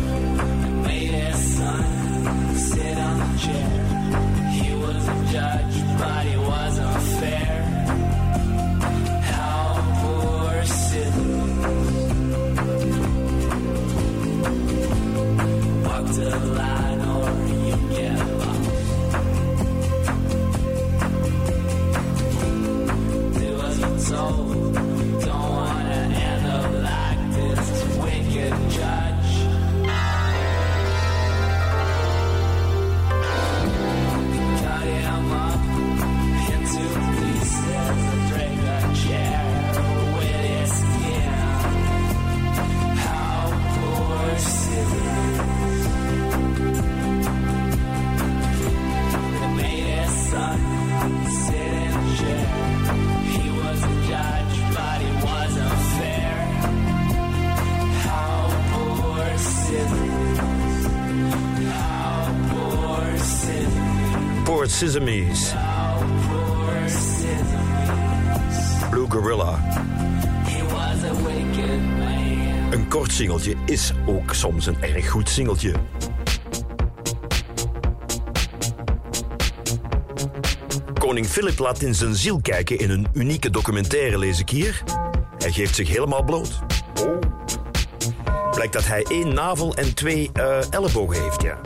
Scissors. Blue Gorilla. Een kort singeltje is ook soms een erg goed singeltje. Koning Philip laat in zijn ziel kijken in een unieke documentaire, lees ik hier. Hij geeft zich helemaal bloot. Oh. Blijkt dat hij één navel en twee eh, ellebogen heeft, ja.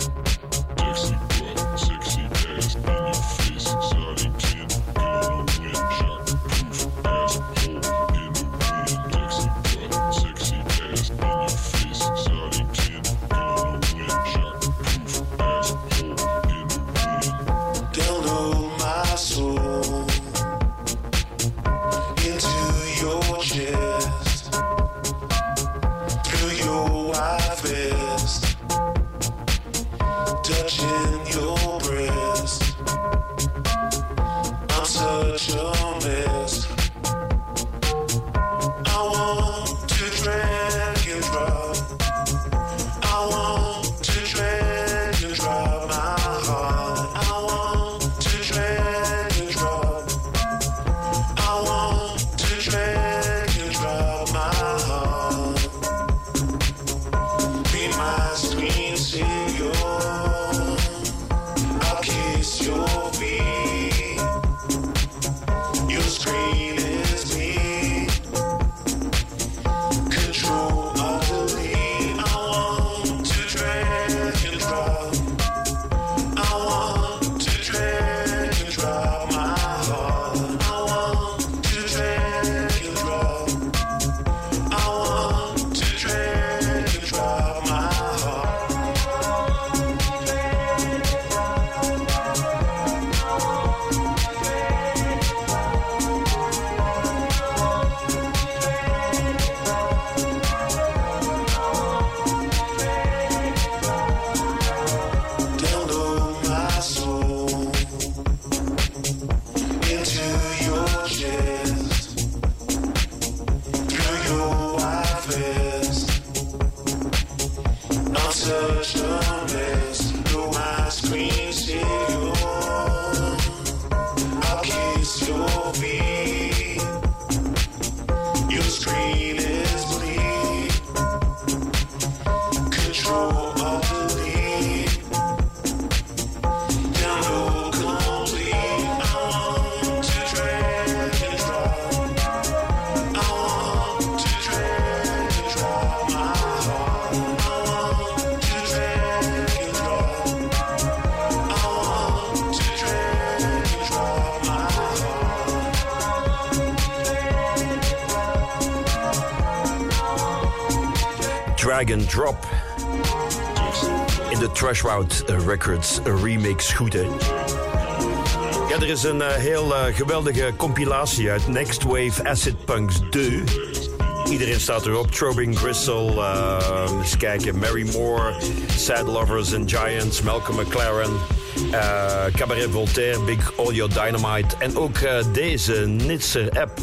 Dragon Drop. In de Trashwout Records remix goed? Ja, er is een eh, heel eh, geweldige compilatie uit Next Wave Acid Punks 2. Iedereen staat erop. Trobing Gristle, uh, eens kijken, Mary Moore, Sad Lovers and Giants, Malcolm McLaren, eh, Cabaret Voltaire, Big Audio Dynamite en ook eh, deze Nitzer app.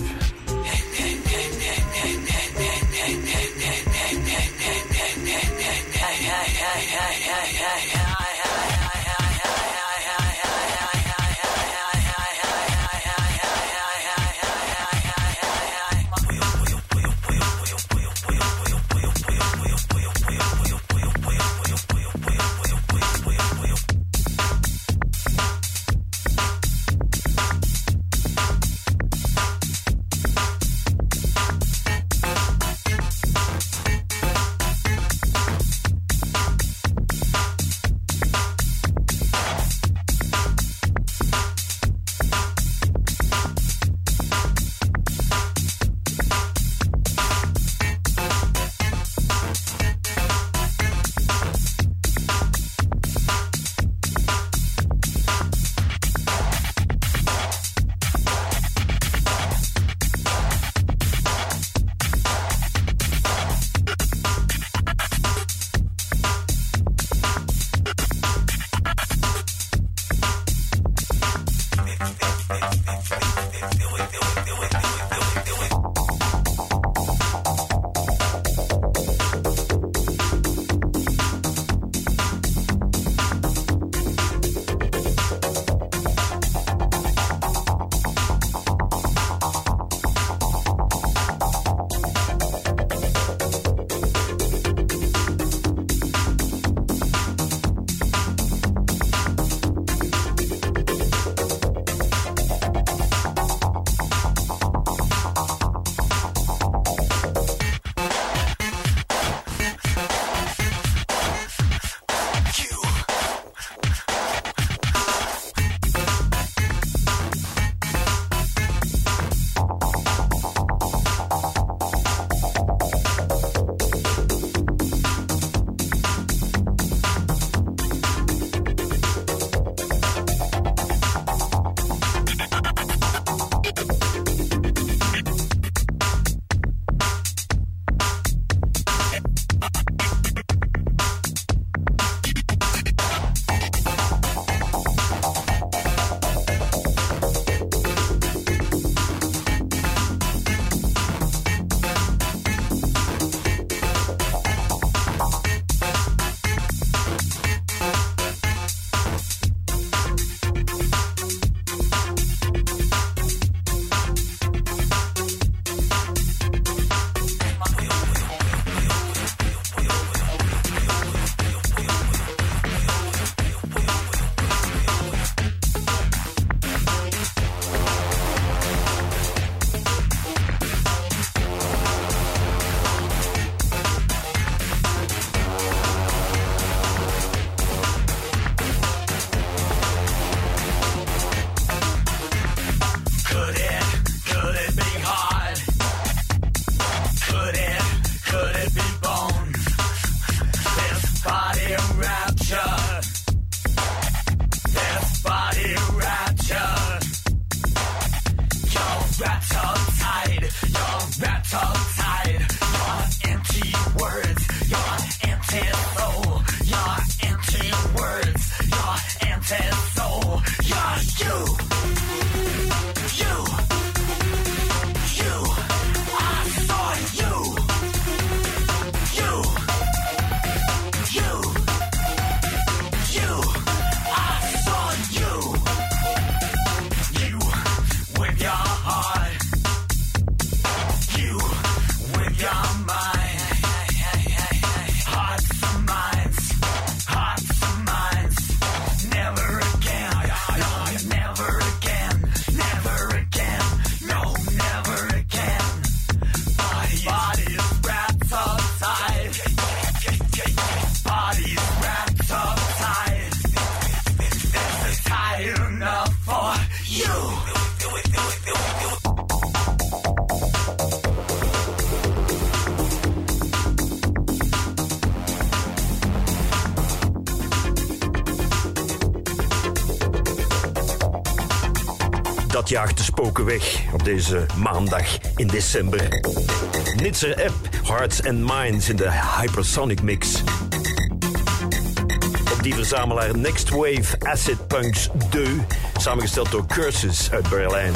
Op deze maandag in december. Nitzer App, Hearts and Minds in de Hypersonic Mix. Op die verzamelaar Next Wave Acid Punks 2, samengesteld door Curses uit Berlijn.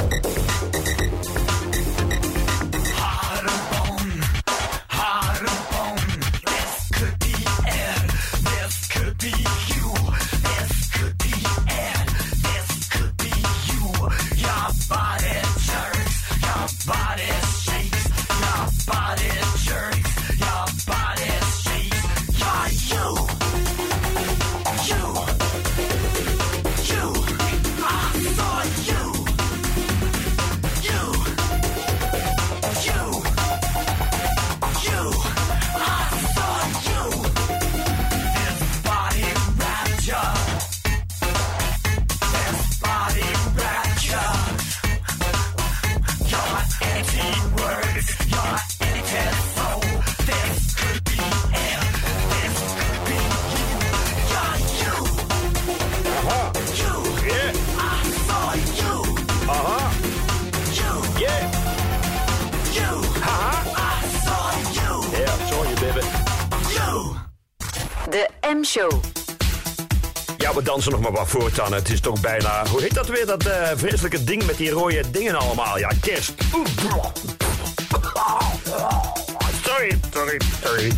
Nog maar wat voortaan. Het is toch bijna... Hoe heet dat weer, dat eh, vreselijke ding met die rode dingen allemaal? Ja, kerst. Sorry, sorry, sorry.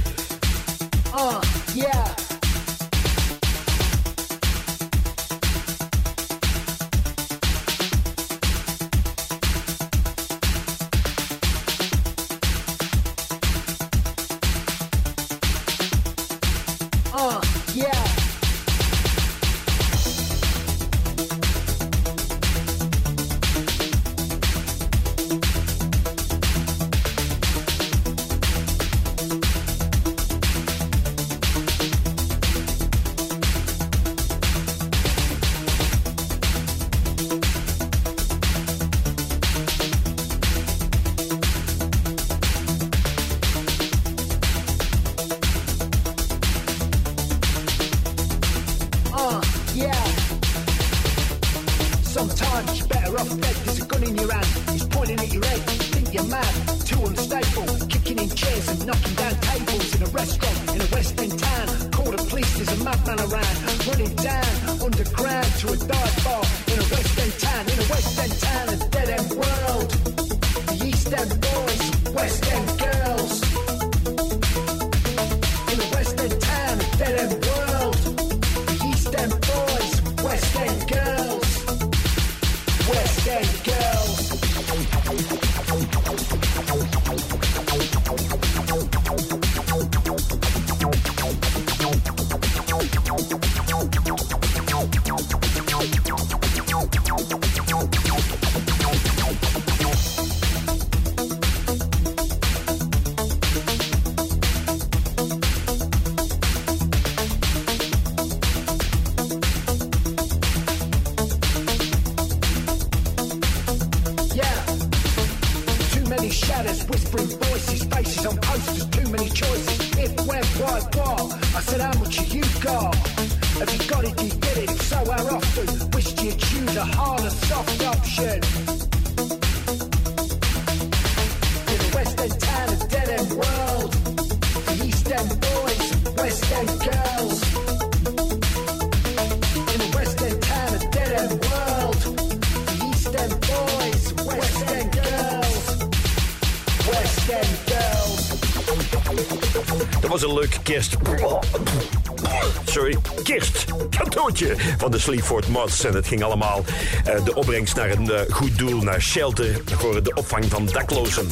Van de Sleaford Mods. En het ging allemaal eh, de opbrengst naar een eh, goed doel, naar shelter voor de opvang van daklozen.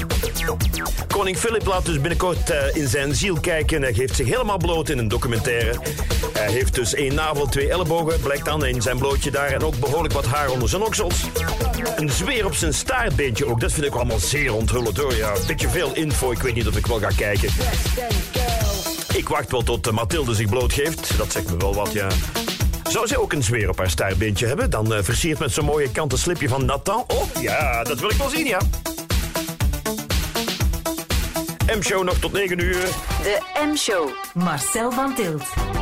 Koning Philip laat dus binnenkort eh, in zijn ziel kijken. Hij geeft zich helemaal bloot in een documentaire. Hij heeft dus één navel, twee ellebogen, blijkt dan in zijn blootje daar. En ook behoorlijk wat haar onder zijn oksels. Een zweer op zijn staartbeentje ook. Dat vind ik allemaal zeer onthullend hoor. Ja, een beetje veel info. Ik weet niet of ik wel ga kijken. Ik wacht wel tot Mathilde zich blootgeeft. Dat zegt me wel wat, ja. Zou zij ook een zweer op haar staartbeentje hebben? Dan eh, versierd met zo'n mooie kanten slipje van Nathan. Oh, ja, dat wil ik wel zien, ja. M-show nog tot 9 uur. De M-show. Marcel van Tilt.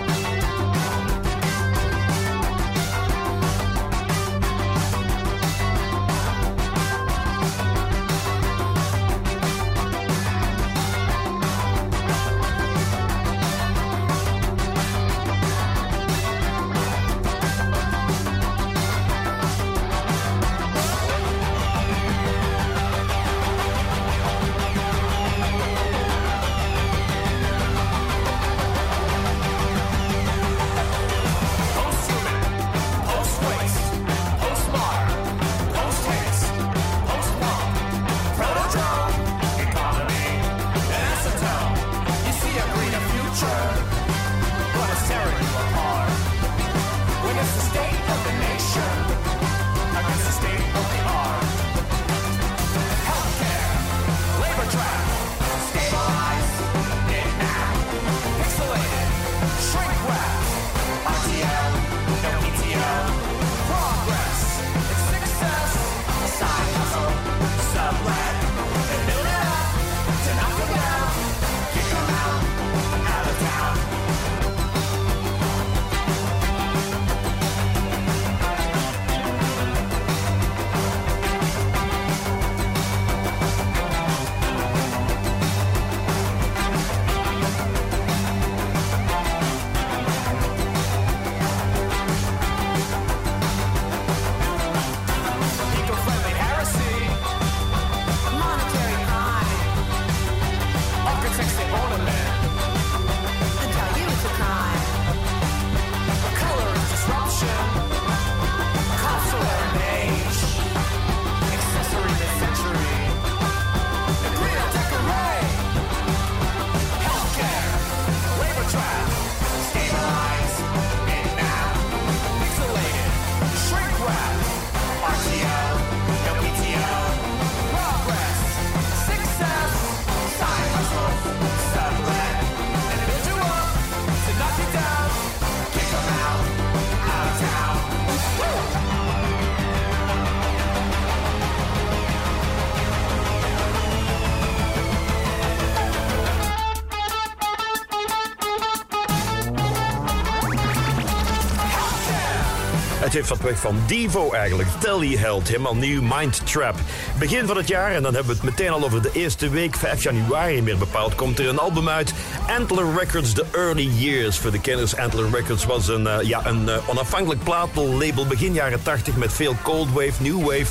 Weg van Devo eigenlijk. Telly Held, helemaal nieuw Mind Trap. Begin van het jaar, en dan hebben we het meteen al over de eerste week, 5 januari meer bepaald, komt er een album uit. Antler Records, The Early Years. Voor de kenners, Antler Records was een, eh, ja, een eh, onafhankelijk platenlabel begin jaren 80 met veel cold wave, new wave,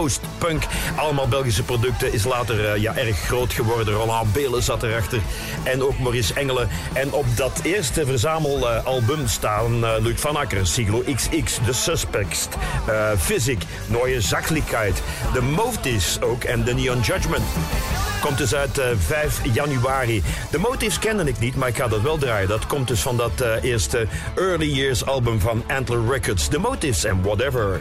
post-punk. Allemaal Belgische producten. Is later eh, ja, erg groot geworden. Roland Belen zat erachter. En ook Maurice Engelen. En op dat eerste verzamelalbum staan eh, Luc van Akker, Siglo XX, The Suspects, eh Physic, Neue Zakelijkheid, The Motives ook en The Neon Judgment. Komt dus uit eh, 5 januari. De Motives kende ik niet, maar ik ga dat wel draaien. Dat komt dus van dat eerste Early Years album van Antler Records. The Motives and Whatever.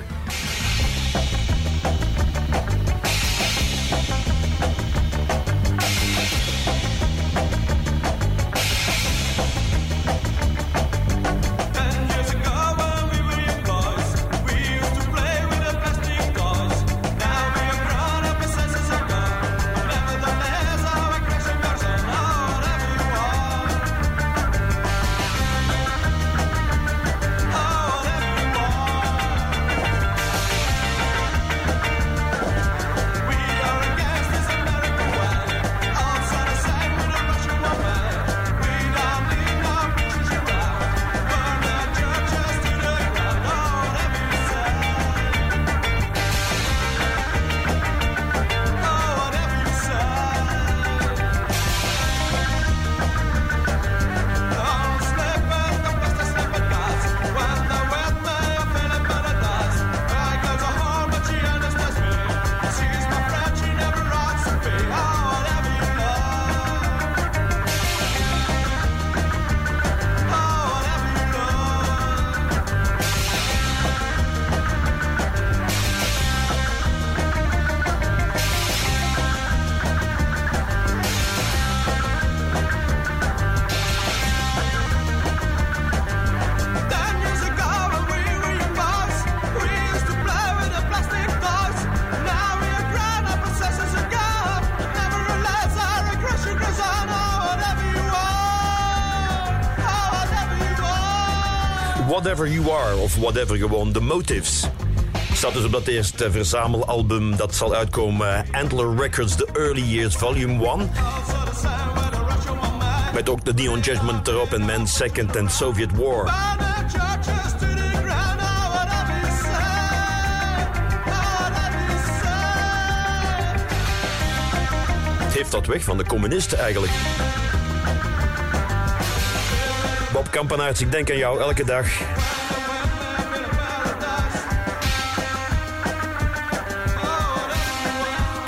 Whatever You Are of Whatever gewoon, The Motives. Staat dus op dat eerste verzamelalbum dat zal uitkomen, Antler Records, The Early Years Volume 1. Met ook de Neon Judgment erop en Man Second en Soviet War. Heeft dat weg van de communisten eigenlijk. Kampenaerts, ik denk aan jou elke dag.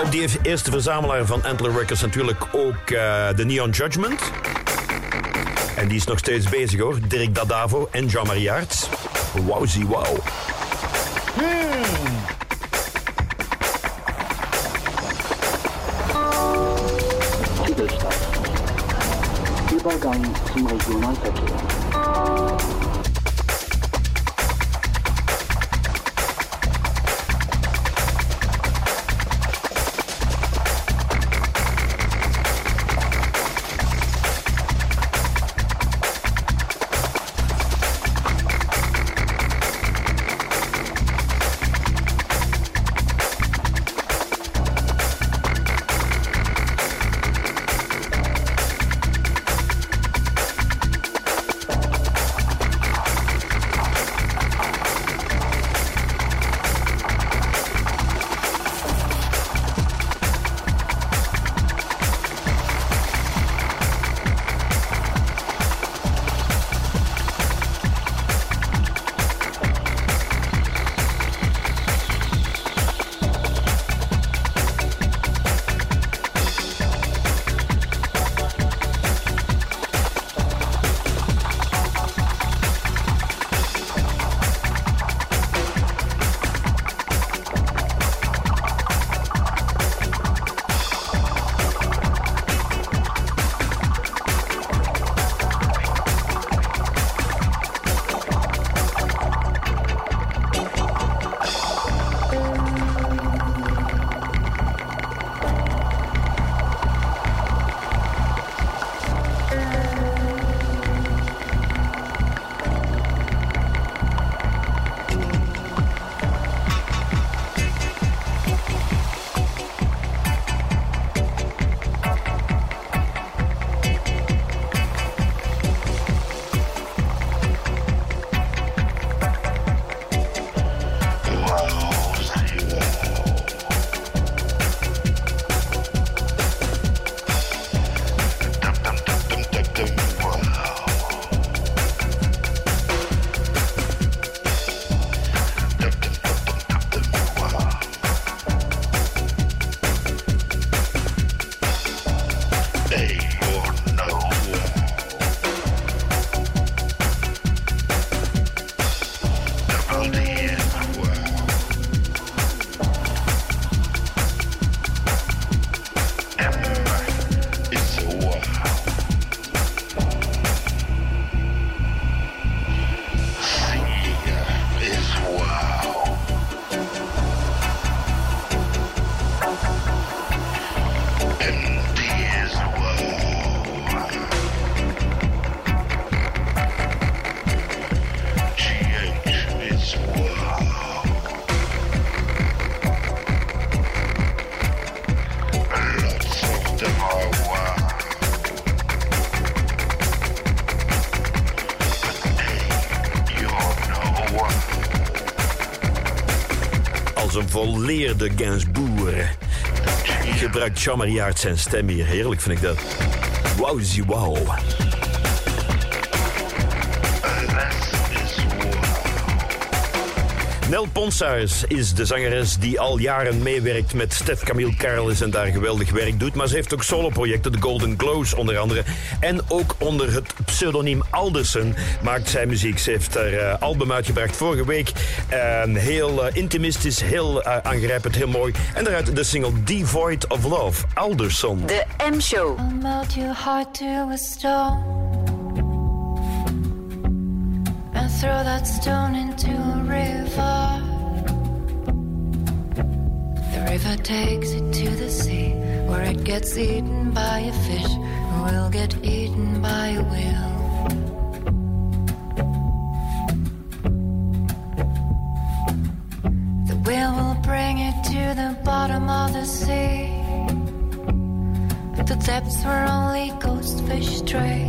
Op die eerste verzamelaar van Antler Records natuurlijk ook eh, de Neon Judgment. En die is nog steeds bezig hoor. Dirk Dadavo en Jean-Marie Aerts. Wauzie wauw. It's volleerde Gainsbourg. Gebruikt Jean-Marie Aert zijn stem hier. Heerlijk vind ik dat. Wauzie wauw. Nel Ponsars is de zangeres die al jaren meewerkt met Stef Camille Carles en daar geweldig werk doet. Maar ze heeft ook soloprojecten, de Golden Glows onder andere. En ook onder het pseudoniem Alderson maakt zij muziek. Ze heeft haar eh, album uitgebracht vorige week. En heel eh, intimistisch, heel eh, aangrijpend, heel mooi. En daaruit de single Devoid of Love, Alderson. De M-show. I'll melt your heart to a stone and throw that stone into a river. The river takes it to the sea where it gets eaten by a fish who will get eaten by a whale. Ghost fish stray.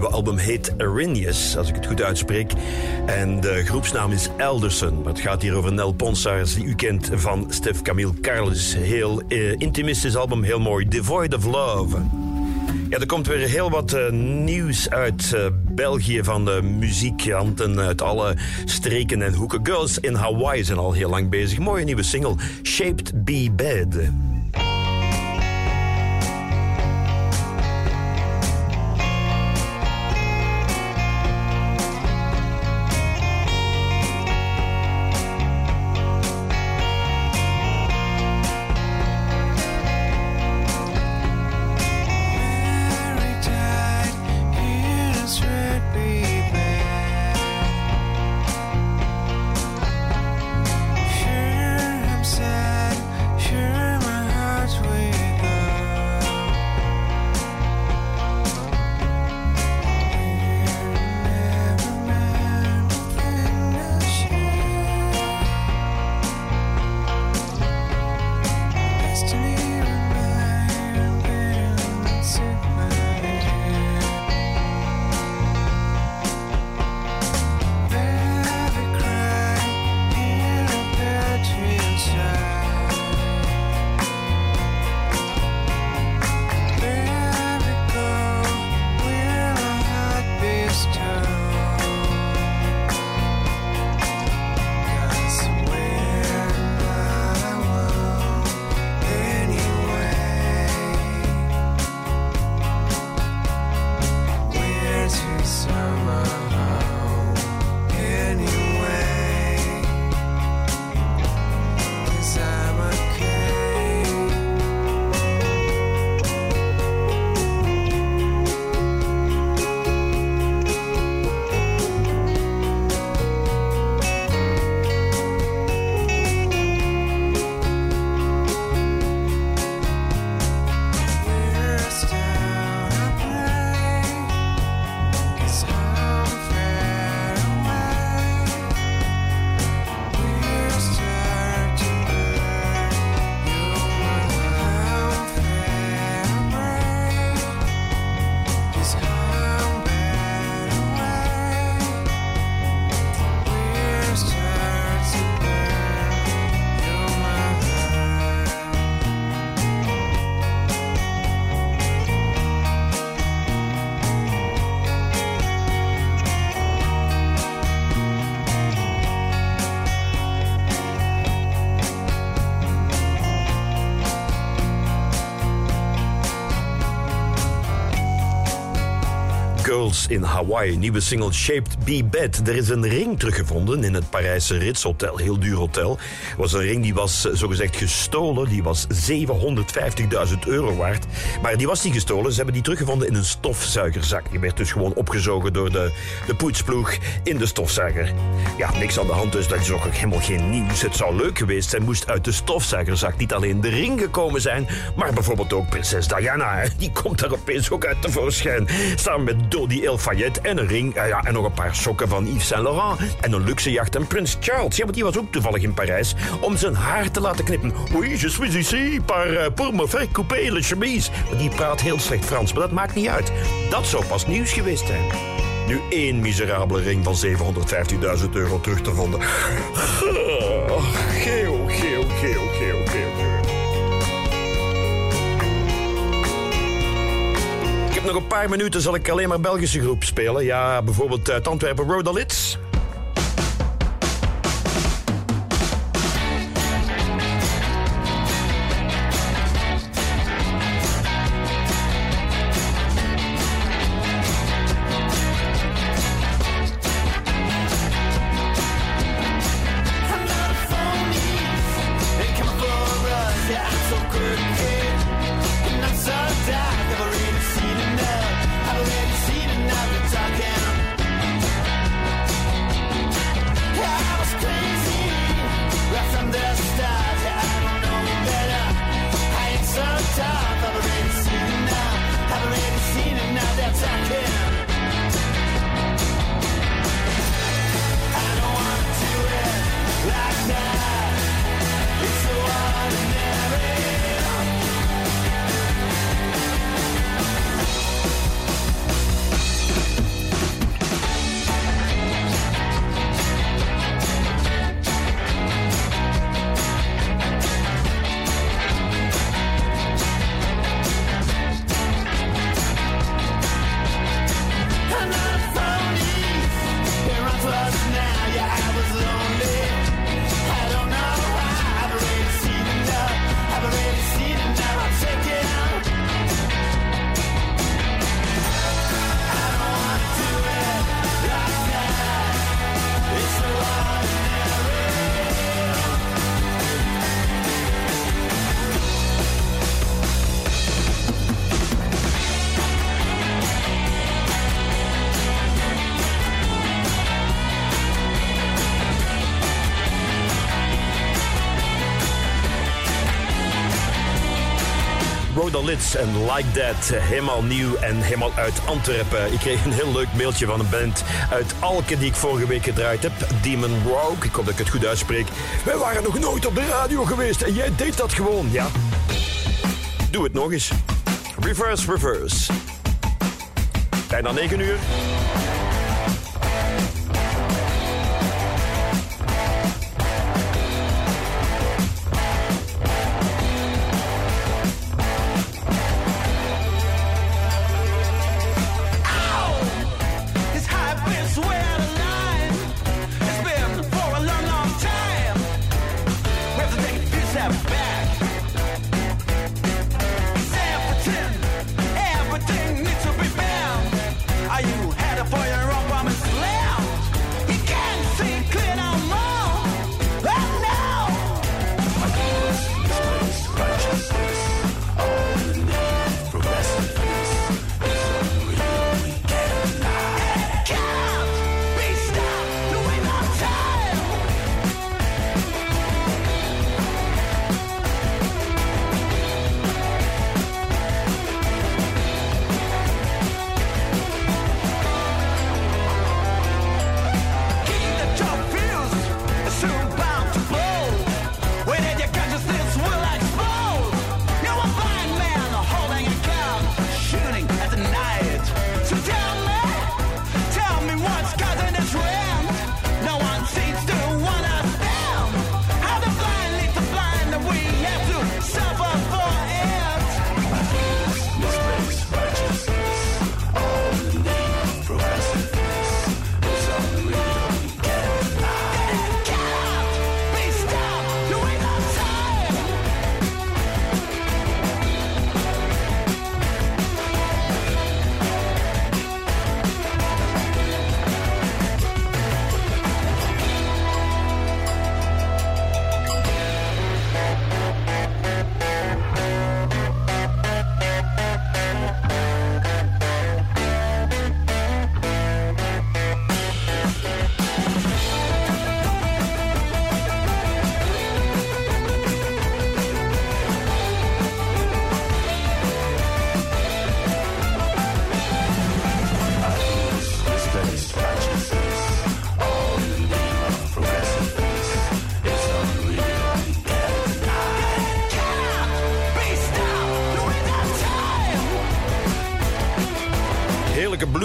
Nieuwe album heet Arrhenius, als ik het goed uitspreek. En de groepsnaam is Elderson. Het gaat hier over Nel Ponsars, die u kent van Stef Camille Carles. Heel eh, intimistisch album, heel mooi. Devoid of Love. Ja, er komt weer heel wat eh, nieuws uit eh, België van de muzikanten uit alle streken en hoeken. Girls in Hawaii zijn al heel lang bezig. Mooie nieuwe single, Shaped Be Bad. In Hawaii, nieuwe single Shaped Be Bed. Er is een ring teruggevonden in het Parijse Ritz Hotel, heel duur hotel. Was een ring die was eh, zogezegd gestolen, die was 750.000 euro waard. Maar die was niet gestolen, ze hebben die teruggevonden in een stofzuigerzak. Die werd dus gewoon opgezogen door de, de poetsploeg in de stofzuiger. Ja, niks aan de hand dus, dat is ook helemaal geen nieuws. Het zou leuk geweest zijn, moest uit de stofzuigerzak niet alleen de ring gekomen zijn, maar bijvoorbeeld ook prinses Diana. Die komt daar opeens ook uit tevoorschijn. Samen met Dodi El Fayed en een ring ja, ja, en nog een paar sokken van Yves Saint Laurent. En een luxe jacht en Prins Charles. Ja, want die was ook toevallig in Parijs om zijn haar te laten knippen. Oui, je suis ici par, euh, pour me faire couper le chemise. Die praat heel slecht Frans, maar dat maakt niet uit. Dat zou pas nieuws geweest zijn. Nu één miserabele ring van 750.000 euro terug te vonden. Geo, geo, geo, geo, geo, Ik heb nog een paar minuten, zal ik alleen maar Belgische groep spelen. Ja, bijvoorbeeld uit Antwerpen, Rodalits. En Like That. Helemaal nieuw en helemaal uit Antwerpen. Ik kreeg een heel leuk mailtje van een band uit Alken die ik vorige week gedraaid heb. Demon Rogue. Ik hoop dat ik het goed uitspreek. Wij waren nog nooit op de radio geweest en jij deed dat gewoon, ja. Doe het nog eens. Reverse, reverse. Bijna 9 uur.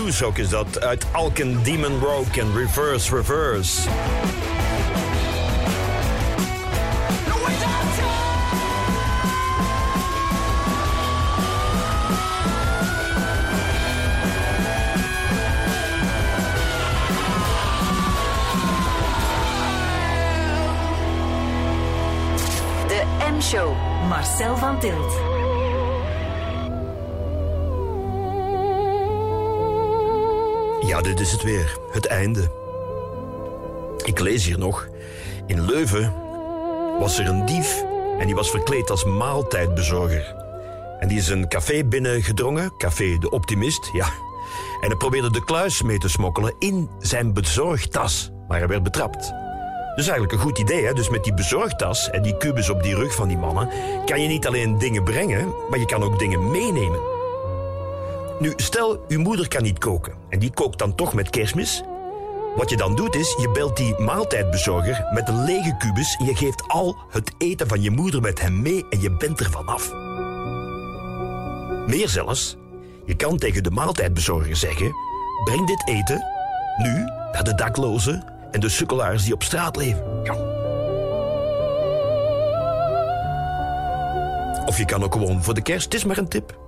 Ook is dat. Uit Alken, Demon Rogue en Reverse Reverse. De M-show. Marcel van Tilt. Dit is het weer. Het einde. Ik lees hier nog. In Leuven was er een dief en die was verkleed als maaltijdbezorger. En die is een café binnengedrongen, Café de Optimist, ja. En hij probeerde de kluis mee te smokkelen in zijn bezorgtas. Maar hij werd betrapt. Dus eigenlijk een goed idee, hè? Dus met die bezorgtas en die kubus op die rug van die mannen... kan je niet alleen dingen brengen, maar je kan ook dingen meenemen. Nu, stel, uw moeder kan niet koken en die kookt dan toch met kerstmis. Wat je dan doet is, je belt die maaltijdbezorger met een lege kubus en je geeft al het eten van je moeder met hem mee en je bent er vanaf. Meer zelfs, je kan tegen de maaltijdbezorger zeggen: breng dit eten nu naar de daklozen en de sukkelaars die op straat leven. Of je kan ook gewoon voor de kerst, het is maar een tip.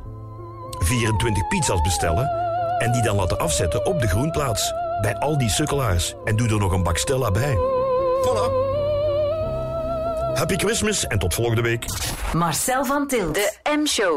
24 pizza's bestellen en die dan laten afzetten op de groenplaats bij al die sukkelaars. En doe er nog een bak Stella bij. Voilà. Happy Christmas en tot volgende week. Marcel van Tilt. De M-show.